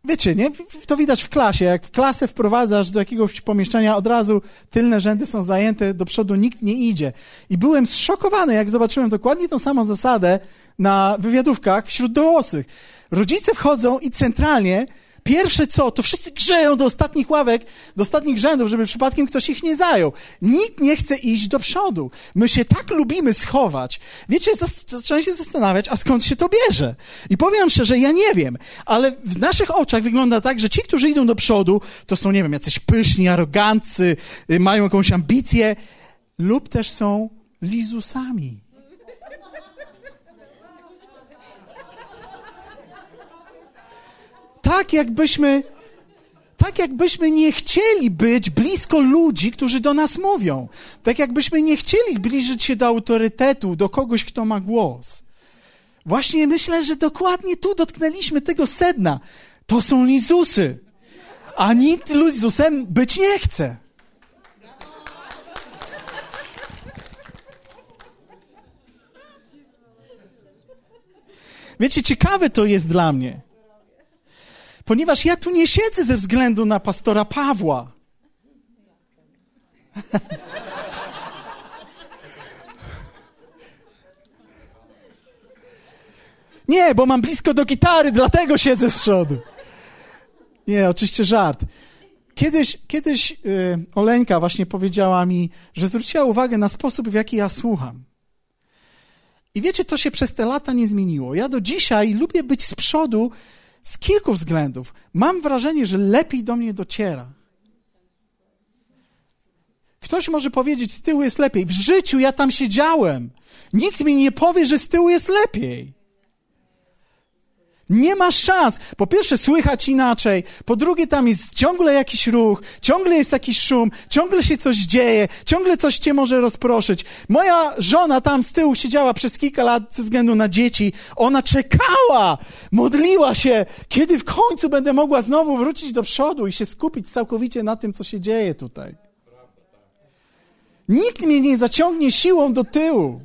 Wiecie, nie? To widać w klasie. Jak w klasę wprowadzasz do jakiegoś pomieszczenia, od razu tylne rzędy są zajęte, do przodu nikt nie idzie. I byłem zszokowany, jak zobaczyłem dokładnie tą samą zasadę na wywiadówkach wśród dorosłych. Rodzice wchodzą i centralnie Pierwsze co, to wszyscy grzeją do ostatnich ławek, do ostatnich rzędów, żeby przypadkiem ktoś ich nie zajął. Nikt nie chce iść do przodu. My się tak lubimy schować. Wiecie, zacząłem się zastanawiać, a skąd się to bierze? I powiem szczerze, ja nie wiem, ale w naszych oczach wygląda tak, że ci, którzy idą do przodu, to są, nie wiem, jacyś pyszni, arogancy, y, mają jakąś ambicję, lub też są lizusami. Tak jakbyśmy, tak jakbyśmy nie chcieli być blisko ludzi, którzy do nas mówią. Tak jakbyśmy nie chcieli zbliżyć się do autorytetu, do kogoś, kto ma głos. Właśnie myślę, że dokładnie tu dotknęliśmy tego sedna. To są lizusy. A nikt lizusem być nie chce. Wiecie, ciekawe to jest dla mnie ponieważ ja tu nie siedzę ze względu na pastora Pawła. Nie, bo mam blisko do gitary, dlatego siedzę z przodu. Nie, oczywiście żart. Kiedyś, kiedyś yy, Oleńka właśnie powiedziała mi, że zwróciła uwagę na sposób, w jaki ja słucham. I wiecie, to się przez te lata nie zmieniło. Ja do dzisiaj lubię być z przodu z kilku względów. Mam wrażenie, że lepiej do mnie dociera. Ktoś może powiedzieć, z tyłu jest lepiej. W życiu ja tam siedziałem. Nikt mi nie powie, że z tyłu jest lepiej. Nie ma szans. Po pierwsze, słychać inaczej. Po drugie, tam jest ciągle jakiś ruch, ciągle jest jakiś szum, ciągle się coś dzieje, ciągle coś cię może rozproszyć. Moja żona tam z tyłu siedziała przez kilka lat ze względu na dzieci. Ona czekała, modliła się, kiedy w końcu będę mogła znowu wrócić do przodu i się skupić całkowicie na tym, co się dzieje tutaj. Nikt mnie nie zaciągnie siłą do tyłu.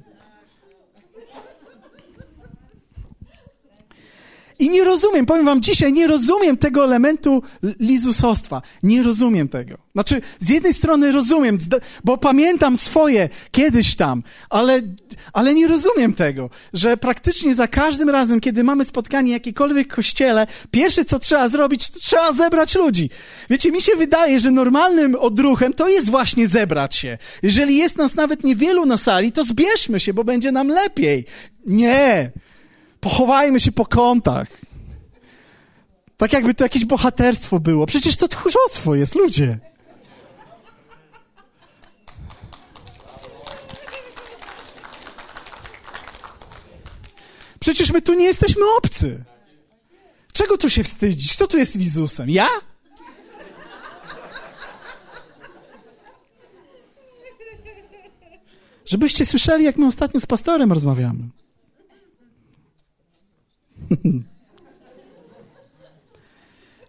I nie rozumiem, powiem wam dzisiaj, nie rozumiem tego elementu lizusostwa. Nie rozumiem tego. Znaczy, z jednej strony rozumiem, bo pamiętam swoje kiedyś tam, ale, ale nie rozumiem tego, że praktycznie za każdym razem, kiedy mamy spotkanie w jakikolwiek kościele, pierwsze co trzeba zrobić, trzeba zebrać ludzi. Wiecie, mi się wydaje, że normalnym odruchem to jest właśnie zebrać się. Jeżeli jest nas nawet niewielu na sali, to zbierzmy się, bo będzie nam lepiej. Nie. Pochowajmy się po kątach. Tak jakby to jakieś bohaterstwo było. Przecież to tchórzostwo jest, ludzie. Przecież my tu nie jesteśmy obcy. Czego tu się wstydzić? Kto tu jest Lizusem? Ja? Żebyście słyszeli, jak my ostatnio z pastorem rozmawiamy.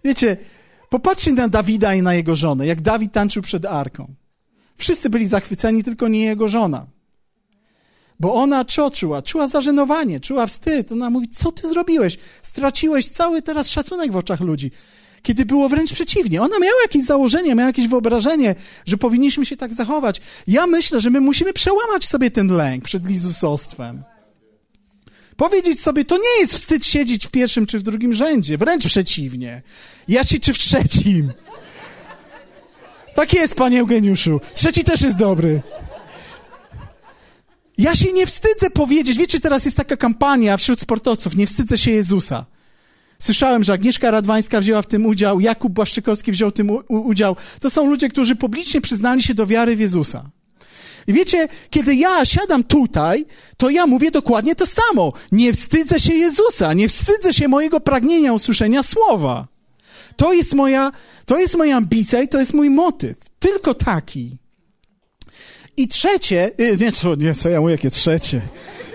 Wiecie, popatrzcie na Dawida i na jego żonę, jak Dawid tańczył przed arką. Wszyscy byli zachwyceni, tylko nie jego żona. Bo ona co czuła? Czuła zażenowanie, czuła wstyd. Ona mówi, co ty zrobiłeś? Straciłeś cały teraz szacunek w oczach ludzi. Kiedy było wręcz przeciwnie. Ona miała jakieś założenie, miała jakieś wyobrażenie, że powinniśmy się tak zachować. Ja myślę, że my musimy przełamać sobie ten lęk przed lizusostwem. Powiedzieć sobie, to nie jest wstyd siedzieć w pierwszym czy w drugim rzędzie, wręcz przeciwnie. Ja się czy w trzecim. Tak jest, panie Eugeniuszu. Trzeci też jest dobry. Ja się nie wstydzę powiedzieć, wiecie, teraz jest taka kampania wśród sportowców, nie wstydzę się Jezusa. Słyszałem, że Agnieszka Radwańska wzięła w tym udział, Jakub Błaszczykowski wziął w tym udział. To są ludzie, którzy publicznie przyznali się do wiary w Jezusa. I wiecie, kiedy ja siadam tutaj, to ja mówię dokładnie to samo. Nie wstydzę się Jezusa, nie wstydzę się mojego pragnienia usłyszenia słowa. To jest moja, to jest moja ambicja i to jest mój motyw. Tylko taki. I trzecie, y, nie co, nie, co ja mówię, jakie trzecie.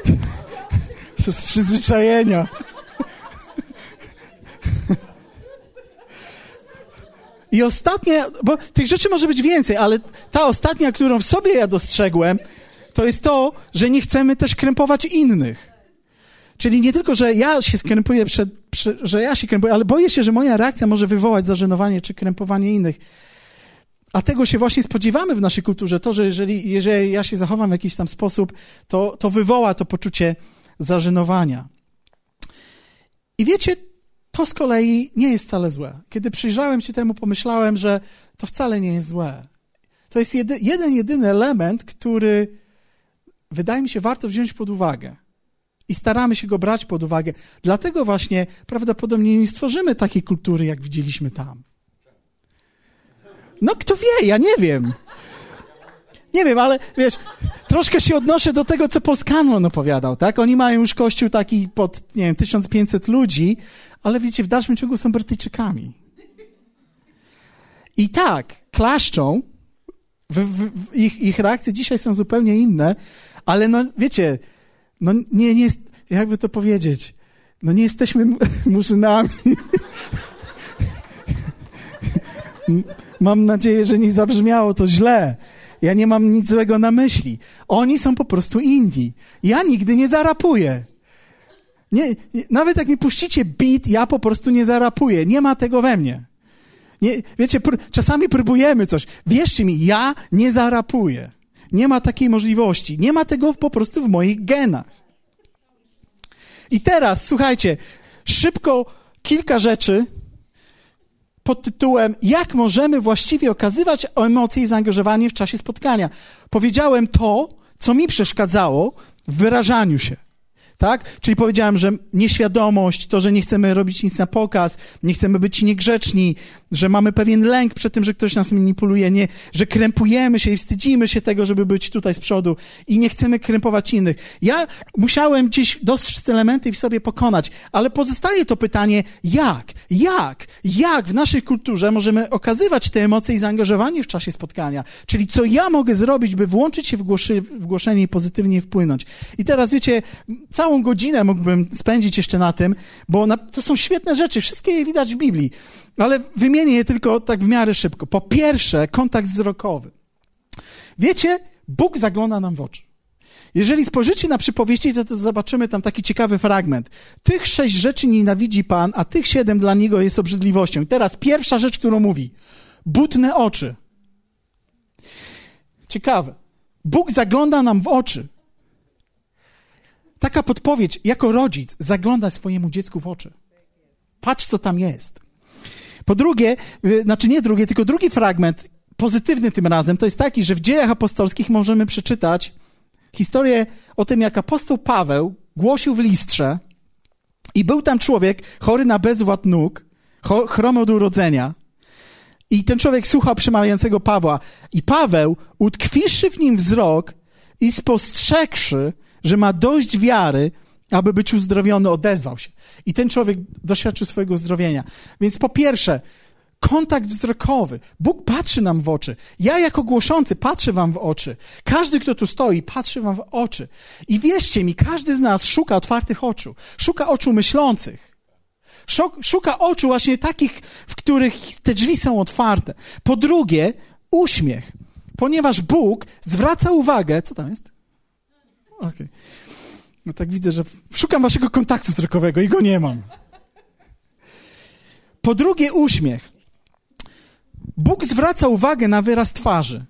To z przyzwyczajenia. I ostatnia, bo tych rzeczy może być więcej, ale ta ostatnia, którą w sobie ja dostrzegłem, to jest to, że nie chcemy też krępować innych. Czyli nie tylko, że ja się skrępuję przed, przed, że ja się krępuję, ale boję się, że moja reakcja może wywołać zażenowanie czy krępowanie innych. A tego się właśnie spodziewamy w naszej kulturze, to, że jeżeli, jeżeli ja się zachowam w jakiś tam sposób, to, to wywoła to poczucie zażenowania. I wiecie, to z kolei nie jest wcale złe. Kiedy przyjrzałem się temu, pomyślałem, że to wcale nie jest złe. To jest jedy, jeden, jedyny element, który wydaje mi się warto wziąć pod uwagę. I staramy się go brać pod uwagę. Dlatego właśnie prawdopodobnie nie stworzymy takiej kultury, jak widzieliśmy tam. No kto wie, ja nie wiem. Nie wiem, ale wiesz, troszkę się odnoszę do tego, co Polskanon opowiadał, tak? Oni mają już kościół taki pod, nie wiem, 1500 ludzi, ale wiecie, w dalszym ciągu są Brytyjczykami. I tak, klaszczą, w, w, ich, ich reakcje dzisiaj są zupełnie inne, ale no, wiecie, no nie, nie jakby to powiedzieć, no nie jesteśmy murzynami. Mam nadzieję, że nie zabrzmiało to źle. Ja nie mam nic złego na myśli. Oni są po prostu inni. Ja nigdy nie zarapuję. Nie, nawet jak mi puścicie beat, ja po prostu nie zarapuję. Nie ma tego we mnie. Nie, wiecie, pr czasami próbujemy coś. Wierzcie mi, ja nie zarapuję. Nie ma takiej możliwości. Nie ma tego po prostu w moich genach. I teraz, słuchajcie, szybko kilka rzeczy, pod tytułem Jak możemy właściwie okazywać emocje i zaangażowanie w czasie spotkania. Powiedziałem to, co mi przeszkadzało w wyrażaniu się. Tak? Czyli powiedziałem, że nieświadomość, to, że nie chcemy robić nic na pokaz, nie chcemy być niegrzeczni, że mamy pewien lęk przed tym, że ktoś nas manipuluje, nie, że krępujemy się i wstydzimy się tego, żeby być tutaj z przodu i nie chcemy krępować innych. Ja musiałem gdzieś dostrzec te elementy i w sobie pokonać, ale pozostaje to pytanie, jak, jak, jak w naszej kulturze możemy okazywać te emocje i zaangażowanie w czasie spotkania? Czyli co ja mogę zrobić, by włączyć się w, głoszy, w głoszenie i pozytywnie wpłynąć? I teraz wiecie, całą godzinę mógłbym spędzić jeszcze na tym, bo na, to są świetne rzeczy, wszystkie je widać w Biblii, ale wymienię je tylko tak w miarę szybko. Po pierwsze, kontakt wzrokowy. Wiecie, Bóg zagląda nam w oczy. Jeżeli spojrzycie na przypowieści, to, to zobaczymy tam taki ciekawy fragment. Tych sześć rzeczy nienawidzi Pan, a tych siedem dla Niego jest obrzydliwością. I teraz pierwsza rzecz, którą mówi. Butne oczy. Ciekawe. Bóg zagląda nam w oczy taka podpowiedź, jako rodzic, zaglądać swojemu dziecku w oczy. Patrz, co tam jest. Po drugie, y, znaczy nie drugie, tylko drugi fragment, pozytywny tym razem, to jest taki, że w dziejach apostolskich możemy przeczytać historię o tym, jak apostoł Paweł głosił w listrze i był tam człowiek chory na bezwład nóg, chromy od urodzenia. I ten człowiek słuchał przemawiającego Pawła. I Paweł, utkwiwszy w nim wzrok i spostrzegłszy, że ma dość wiary, aby być uzdrowiony, odezwał się. I ten człowiek doświadczył swojego uzdrowienia. Więc po pierwsze, kontakt wzrokowy. Bóg patrzy nam w oczy. Ja jako głoszący patrzę wam w oczy. Każdy, kto tu stoi, patrzy wam w oczy. I wierzcie mi, każdy z nas szuka otwartych oczu. Szuka oczu myślących. Szuka oczu właśnie takich, w których te drzwi są otwarte. Po drugie, uśmiech. Ponieważ Bóg zwraca uwagę, co tam jest? Okej. Okay. No tak widzę, że szukam waszego kontaktu wzrokowego i go nie mam. Po drugie, uśmiech. Bóg zwraca uwagę na wyraz twarzy.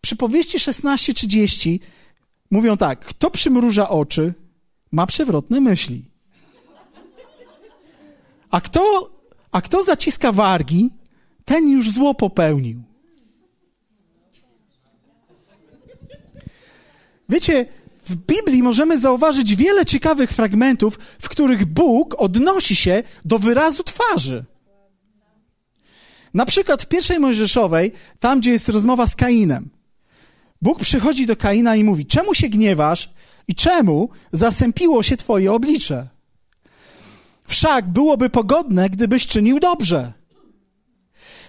Przy powieści 16:30 mówią tak: Kto przymruża oczy, ma przewrotne myśli. A kto, a kto zaciska wargi, ten już zło popełnił. Wiecie, w Biblii możemy zauważyć wiele ciekawych fragmentów, w których Bóg odnosi się do wyrazu twarzy. Na przykład w pierwszej Mojżeszowej, tam gdzie jest rozmowa z Kainem, Bóg przychodzi do Kaina i mówi: Czemu się gniewasz i czemu zasępiło się twoje oblicze? Wszak byłoby pogodne, gdybyś czynił dobrze.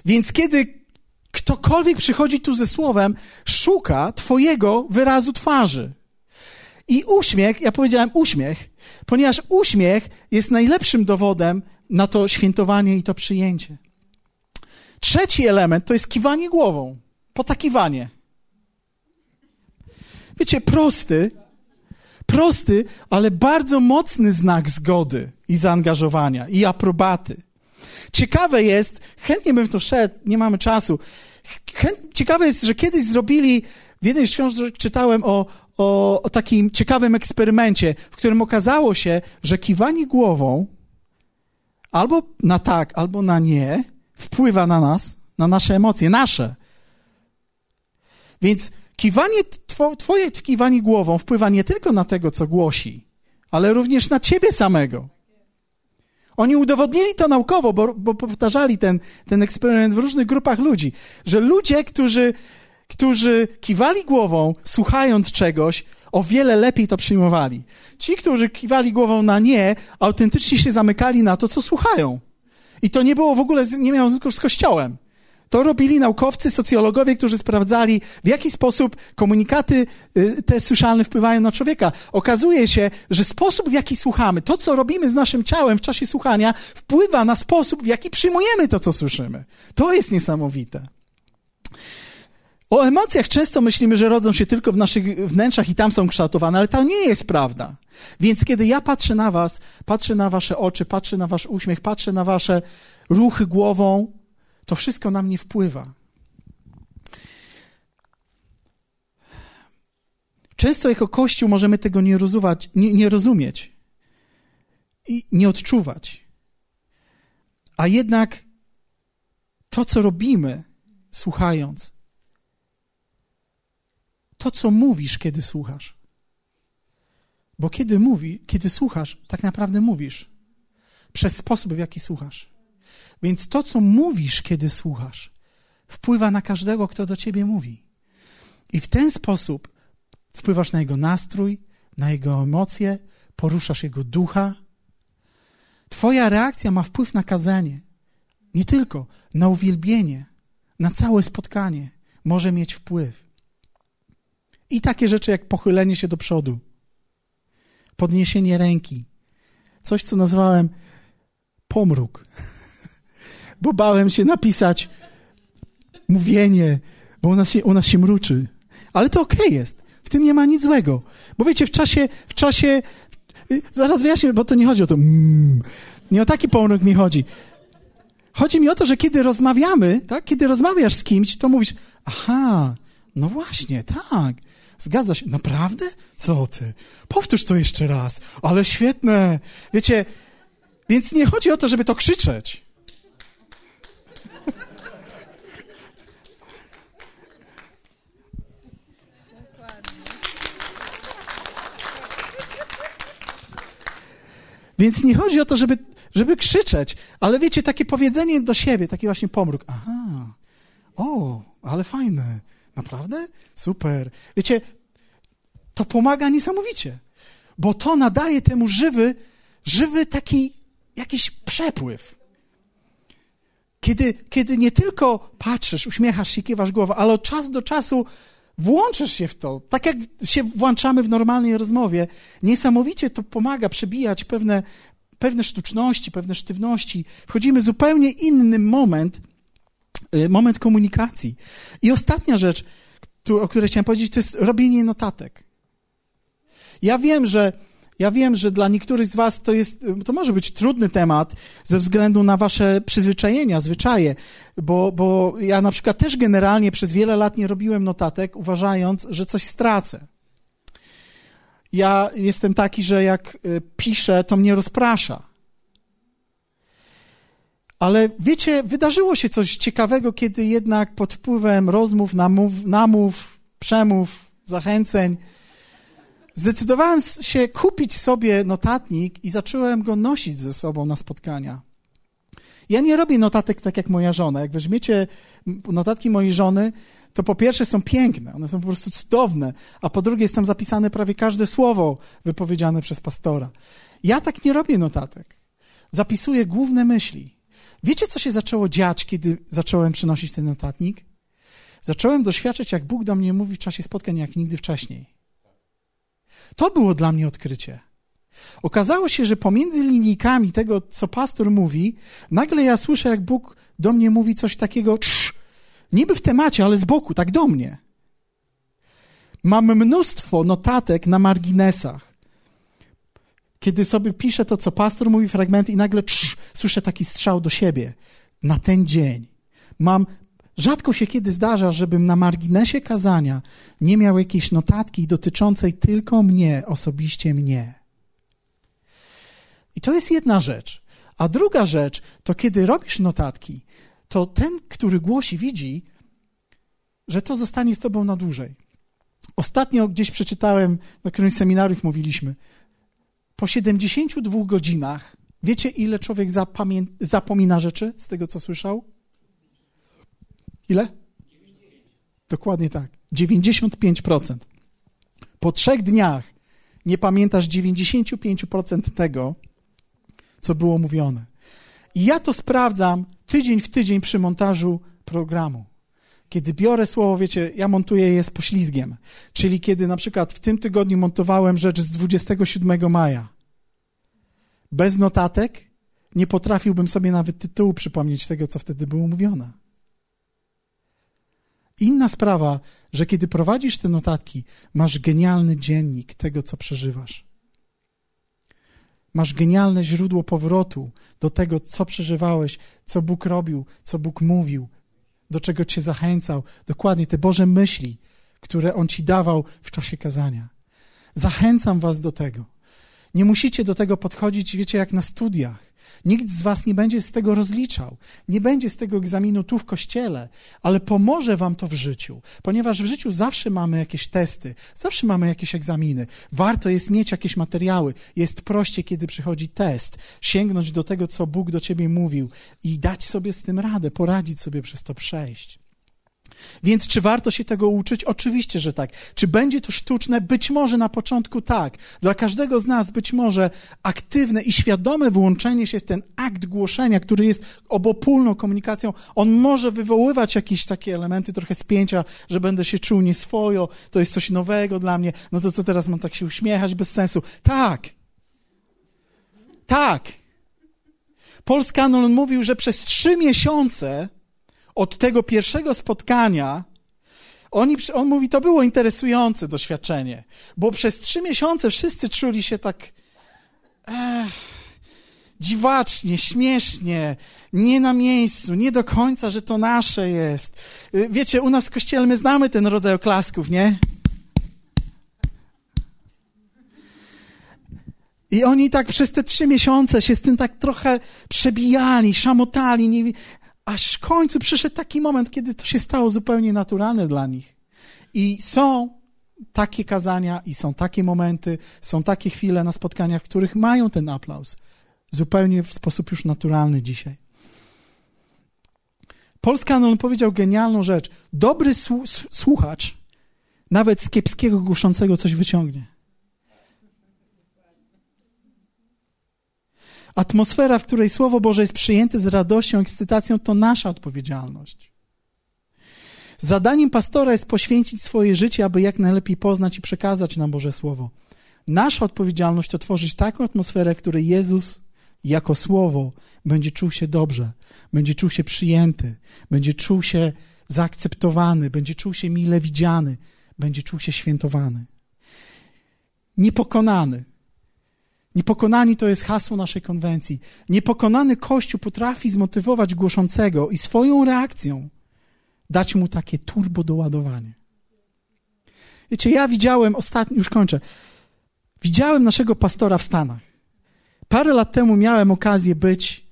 Więc kiedy ktokolwiek przychodzi tu ze słowem, szuka Twojego wyrazu twarzy. I uśmiech, ja powiedziałem uśmiech, ponieważ uśmiech jest najlepszym dowodem na to świętowanie i to przyjęcie. Trzeci element to jest kiwanie głową, potakiwanie. Wiecie, prosty, prosty, ale bardzo mocny znak zgody i zaangażowania i aprobaty. Ciekawe jest, chętnie bym to szedł, nie mamy czasu. Ciekawe jest, że kiedyś zrobili, w jednej z książek czytałem o, o, o takim ciekawym eksperymencie, w którym okazało się, że kiwanie głową albo na tak, albo na nie wpływa na nas, na nasze emocje, nasze. Więc kiwanie, twoje kiwanie głową wpływa nie tylko na tego, co głosi, ale również na ciebie samego. Oni udowodnili to naukowo, bo, bo powtarzali ten, ten eksperyment w różnych grupach ludzi, że ludzie, którzy, którzy kiwali głową, słuchając czegoś, o wiele lepiej to przyjmowali. Ci, którzy kiwali głową na nie, autentycznie się zamykali na to, co słuchają. I to nie było w ogóle, nie miało związku z Kościołem. To robili naukowcy, socjologowie, którzy sprawdzali, w jaki sposób komunikaty y, te słyszalne wpływają na człowieka. Okazuje się, że sposób, w jaki słuchamy, to, co robimy z naszym ciałem w czasie słuchania, wpływa na sposób, w jaki przyjmujemy to, co słyszymy. To jest niesamowite. O emocjach często myślimy, że rodzą się tylko w naszych wnętrzach i tam są kształtowane, ale to nie jest prawda. Więc kiedy ja patrzę na Was, patrzę na Wasze oczy, patrzę na Wasz uśmiech, patrzę na Wasze ruchy głową, to wszystko na mnie wpływa. Często jako Kościół możemy tego nie, rozuwać, nie, nie rozumieć i nie odczuwać. A jednak to, co robimy, słuchając, to, co mówisz, kiedy słuchasz. Bo kiedy mówi, kiedy słuchasz, tak naprawdę mówisz. Przez sposób, w jaki słuchasz. Więc to, co mówisz, kiedy słuchasz, wpływa na każdego, kto do ciebie mówi. I w ten sposób wpływasz na jego nastrój, na jego emocje, poruszasz jego ducha. Twoja reakcja ma wpływ na kazanie. Nie tylko na uwielbienie, na całe spotkanie może mieć wpływ. I takie rzeczy jak pochylenie się do przodu, podniesienie ręki, coś, co nazwałem pomruk, bo bałem się napisać mówienie, bo u nas się, u nas się mruczy. Ale to okej okay jest. W tym nie ma nic złego. Bo wiecie, w czasie, w czasie, zaraz wyjaśnię, bo to nie chodzi o to, mm, nie o taki pomruk mi chodzi. Chodzi mi o to, że kiedy rozmawiamy, tak, kiedy rozmawiasz z kimś, to mówisz, aha, no właśnie, tak, zgadza się, naprawdę? Co ty? Powtórz to jeszcze raz, ale świetne. Wiecie, więc nie chodzi o to, żeby to krzyczeć. Więc nie chodzi o to, żeby, żeby krzyczeć, ale wiecie, takie powiedzenie do siebie, taki właśnie pomruk. Aha, o, ale fajne. Naprawdę? Super. Wiecie, to pomaga niesamowicie, bo to nadaje temu żywy, żywy taki jakiś przepływ. Kiedy, kiedy nie tylko patrzysz, uśmiechasz się, kiwasz głową, ale od czasu do czasu włączysz się w to, tak jak się włączamy w normalnej rozmowie, niesamowicie to pomaga przebijać pewne, pewne sztuczności, pewne sztywności. Wchodzimy w zupełnie inny moment, moment komunikacji. I ostatnia rzecz, o której chciałem powiedzieć, to jest robienie notatek. Ja wiem, że ja wiem, że dla niektórych z Was to jest, to może być trudny temat ze względu na Wasze przyzwyczajenia, zwyczaje, bo, bo ja na przykład też generalnie przez wiele lat nie robiłem notatek, uważając, że coś stracę. Ja jestem taki, że jak y, piszę, to mnie rozprasza. Ale wiecie, wydarzyło się coś ciekawego, kiedy jednak pod wpływem rozmów, namów, namów przemów, zachęceń, zdecydowałem się kupić sobie notatnik i zacząłem go nosić ze sobą na spotkania. Ja nie robię notatek tak jak moja żona. Jak weźmiecie notatki mojej żony, to po pierwsze są piękne, one są po prostu cudowne, a po drugie jest tam zapisane prawie każde słowo wypowiedziane przez pastora. Ja tak nie robię notatek. Zapisuję główne myśli. Wiecie, co się zaczęło dziać, kiedy zacząłem przynosić ten notatnik? Zacząłem doświadczać, jak Bóg do mnie mówi w czasie spotkań, jak nigdy wcześniej. To było dla mnie odkrycie. Okazało się, że pomiędzy linijkami tego, co pastor mówi, nagle ja słyszę, jak Bóg do mnie mówi coś takiego, trz, niby w temacie, ale z boku, tak do mnie. Mam mnóstwo notatek na marginesach. Kiedy sobie piszę to, co pastor mówi, fragmenty i nagle słyszę taki strzał do siebie. Na ten dzień. Mam Rzadko się kiedy zdarza, żebym na marginesie kazania nie miał jakiejś notatki dotyczącej tylko mnie, osobiście mnie. I to jest jedna rzecz. A druga rzecz to kiedy robisz notatki, to ten, który głosi, widzi, że to zostanie z tobą na dłużej. Ostatnio gdzieś przeczytałem, na którymś seminarium mówiliśmy, po 72 godzinach, wiecie ile człowiek zapomina rzeczy z tego, co słyszał? Ile? Dokładnie tak. 95%. Po trzech dniach nie pamiętasz 95% tego, co było mówione. I ja to sprawdzam tydzień w tydzień przy montażu programu. Kiedy biorę słowo, wiecie, ja montuję je z poślizgiem. Czyli kiedy na przykład w tym tygodniu montowałem rzecz z 27 maja. Bez notatek nie potrafiłbym sobie nawet tytułu przypomnieć tego, co wtedy było mówione. Inna sprawa, że kiedy prowadzisz te notatki, masz genialny dziennik tego, co przeżywasz. Masz genialne źródło powrotu do tego, co przeżywałeś, co Bóg robił, co Bóg mówił, do czego cię zachęcał. Dokładnie te Boże myśli, które On ci dawał w czasie kazania. Zachęcam was do tego. Nie musicie do tego podchodzić, wiecie, jak na studiach. Nikt z was nie będzie z tego rozliczał. Nie będzie z tego egzaminu tu w kościele, ale pomoże wam to w życiu, ponieważ w życiu zawsze mamy jakieś testy, zawsze mamy jakieś egzaminy. Warto jest mieć jakieś materiały. Jest prościej, kiedy przychodzi test, sięgnąć do tego, co Bóg do ciebie mówił i dać sobie z tym radę, poradzić sobie przez to przejść. Więc czy warto się tego uczyć? Oczywiście, że tak. Czy będzie to sztuczne? Być może na początku tak. Dla każdego z nas być może aktywne i świadome włączenie się w ten akt głoszenia, który jest obopólną komunikacją, on może wywoływać jakieś takie elementy trochę spięcia, że będę się czuł nieswojo, to jest coś nowego dla mnie, no to co teraz mam tak się uśmiechać bez sensu? Tak. Tak. Polska Kanon mówił, że przez trzy miesiące od tego pierwszego spotkania, oni, on mówi, to było interesujące doświadczenie, bo przez trzy miesiące wszyscy czuli się tak dziwacznie, śmiesznie, nie na miejscu, nie do końca, że to nasze jest. Wiecie, u nas w kościele my znamy ten rodzaj oklasków, nie? I oni tak przez te trzy miesiące się z tym tak trochę przebijali, szamotali, nie, aż w końcu przyszedł taki moment, kiedy to się stało zupełnie naturalne dla nich. I są takie kazania, i są takie momenty, są takie chwile na spotkaniach, w których mają ten aplauz. Zupełnie w sposób już naturalny dzisiaj. Polska on powiedział genialną rzecz. Dobry słuchacz nawet z kiepskiego głoszącego coś wyciągnie. Atmosfera, w której Słowo Boże jest przyjęte z radością, ekscytacją, to nasza odpowiedzialność. Zadaniem pastora jest poświęcić swoje życie, aby jak najlepiej poznać i przekazać nam Boże Słowo. Nasza odpowiedzialność to tworzyć taką atmosferę, w której Jezus jako Słowo będzie czuł się dobrze, będzie czuł się przyjęty, będzie czuł się zaakceptowany, będzie czuł się mile widziany, będzie czuł się świętowany. Niepokonany, Niepokonani to jest hasło naszej konwencji. Niepokonany Kościół potrafi zmotywować głoszącego i swoją reakcją dać mu takie turbo doładowanie. Wiecie, ja widziałem ostatnio, już kończę, widziałem naszego pastora w Stanach. Parę lat temu miałem okazję być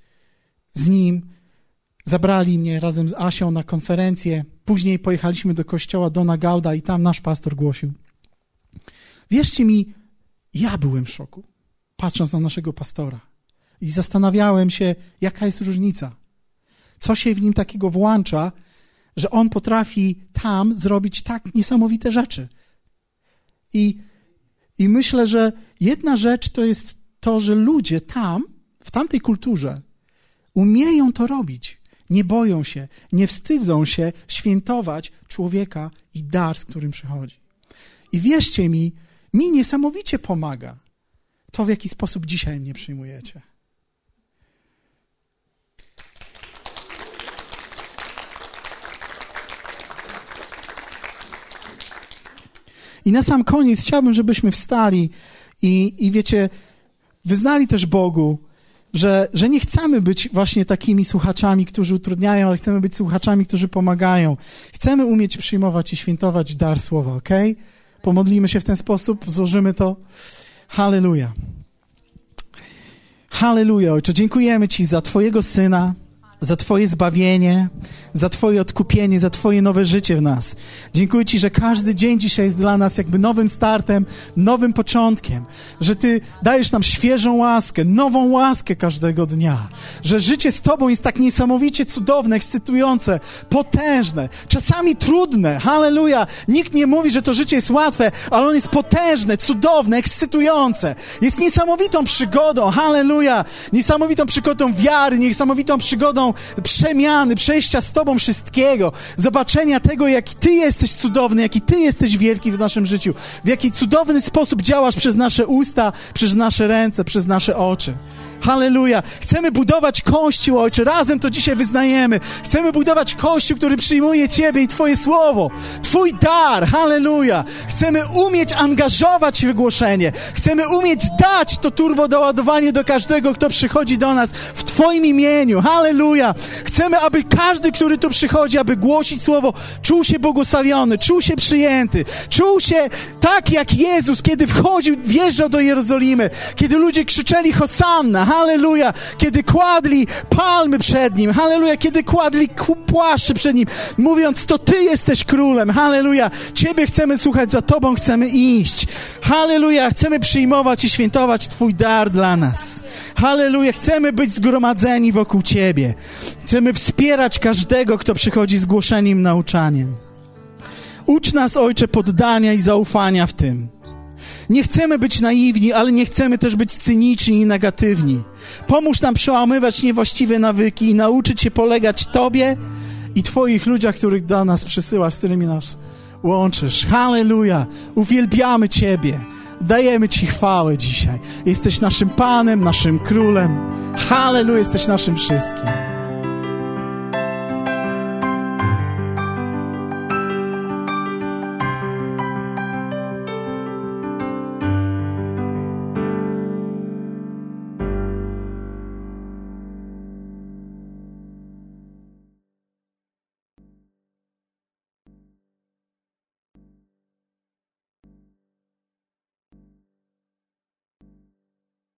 z nim. Zabrali mnie razem z Asią na konferencję. Później pojechaliśmy do kościoła Dona Gauda i tam nasz pastor głosił. Wierzcie mi, ja byłem w szoku patrząc na naszego pastora. I zastanawiałem się, jaka jest różnica. Co się w nim takiego włącza, że on potrafi tam zrobić tak niesamowite rzeczy. I, I myślę, że jedna rzecz to jest to, że ludzie tam, w tamtej kulturze, umieją to robić. Nie boją się, nie wstydzą się świętować człowieka i dar, z którym przychodzi. I wierzcie mi, mi niesamowicie pomaga, to, w jaki sposób dzisiaj mnie przyjmujecie. I na sam koniec chciałbym, żebyśmy wstali i, i wiecie, wyznali też Bogu, że, że nie chcemy być właśnie takimi słuchaczami, którzy utrudniają, ale chcemy być słuchaczami, którzy pomagają. Chcemy umieć przyjmować i świętować dar słowa, ok? Pomodlimy się w ten sposób, złożymy to. Halleluja. Halleluja, Ojcze. Dziękujemy Ci za Twojego Syna, za Twoje zbawienie, za Twoje odkupienie, za Twoje nowe życie w nas. Dziękuję Ci, że każdy dzień dzisiaj jest dla nas jakby nowym startem, nowym początkiem, że Ty dajesz nam świeżą łaskę, nową łaskę każdego dnia, że życie z Tobą jest tak niesamowicie cudowne, ekscytujące, potężne, czasami trudne. Halleluja! Nikt nie mówi, że to życie jest łatwe, ale ono jest potężne, cudowne, ekscytujące. Jest niesamowitą przygodą. Halleluja! Niesamowitą przygodą wiary, niesamowitą przygodą przemiany, przejścia z Tobą wszystkiego, zobaczenia tego, jak Ty jesteś cudowny, jaki Ty jesteś wielki w naszym życiu, w jaki cudowny sposób działasz przez nasze usta, przez nasze ręce, przez nasze oczy. Halleluja. Chcemy budować Kościół, Ojcze. Razem to dzisiaj wyznajemy. Chcemy budować Kościół, który przyjmuje Ciebie i Twoje słowo. Twój dar. Halleluja. Chcemy umieć angażować się w głoszenie. Chcemy umieć dać to turbo doładowanie do każdego, kto przychodzi do nas w Twoim imieniu. Halleluja. Chcemy, aby każdy, który tu przychodzi, aby głosić słowo, czuł się błogosławiony, czuł się przyjęty, czuł się tak jak Jezus, kiedy wchodził, wjeżdżał do Jerozolimy, kiedy ludzie krzyczeli Hosanna, Halleluja, kiedy kładli palmy przed Nim. Halleluja, kiedy kładli płaszcze przed Nim, mówiąc, to Ty jesteś królem. Halleluja, Ciebie chcemy słuchać, za Tobą chcemy iść. Halleluja, chcemy przyjmować i świętować Twój dar dla nas. Halleluja, chcemy być zgromadzeni wokół Ciebie. Chcemy wspierać każdego, kto przychodzi z głoszeniem, nauczaniem. Ucz nas, Ojcze, poddania i zaufania w tym. Nie chcemy być naiwni, ale nie chcemy też być cyniczni i negatywni. Pomóż nam przełamywać niewłaściwe nawyki i nauczyć się polegać Tobie i Twoich ludziach, których do nas przysyłasz, z którymi nas łączysz. Halleluja! Uwielbiamy Ciebie. Dajemy Ci chwałę dzisiaj. Jesteś naszym Panem, naszym Królem. Halleluja, jesteś naszym wszystkim.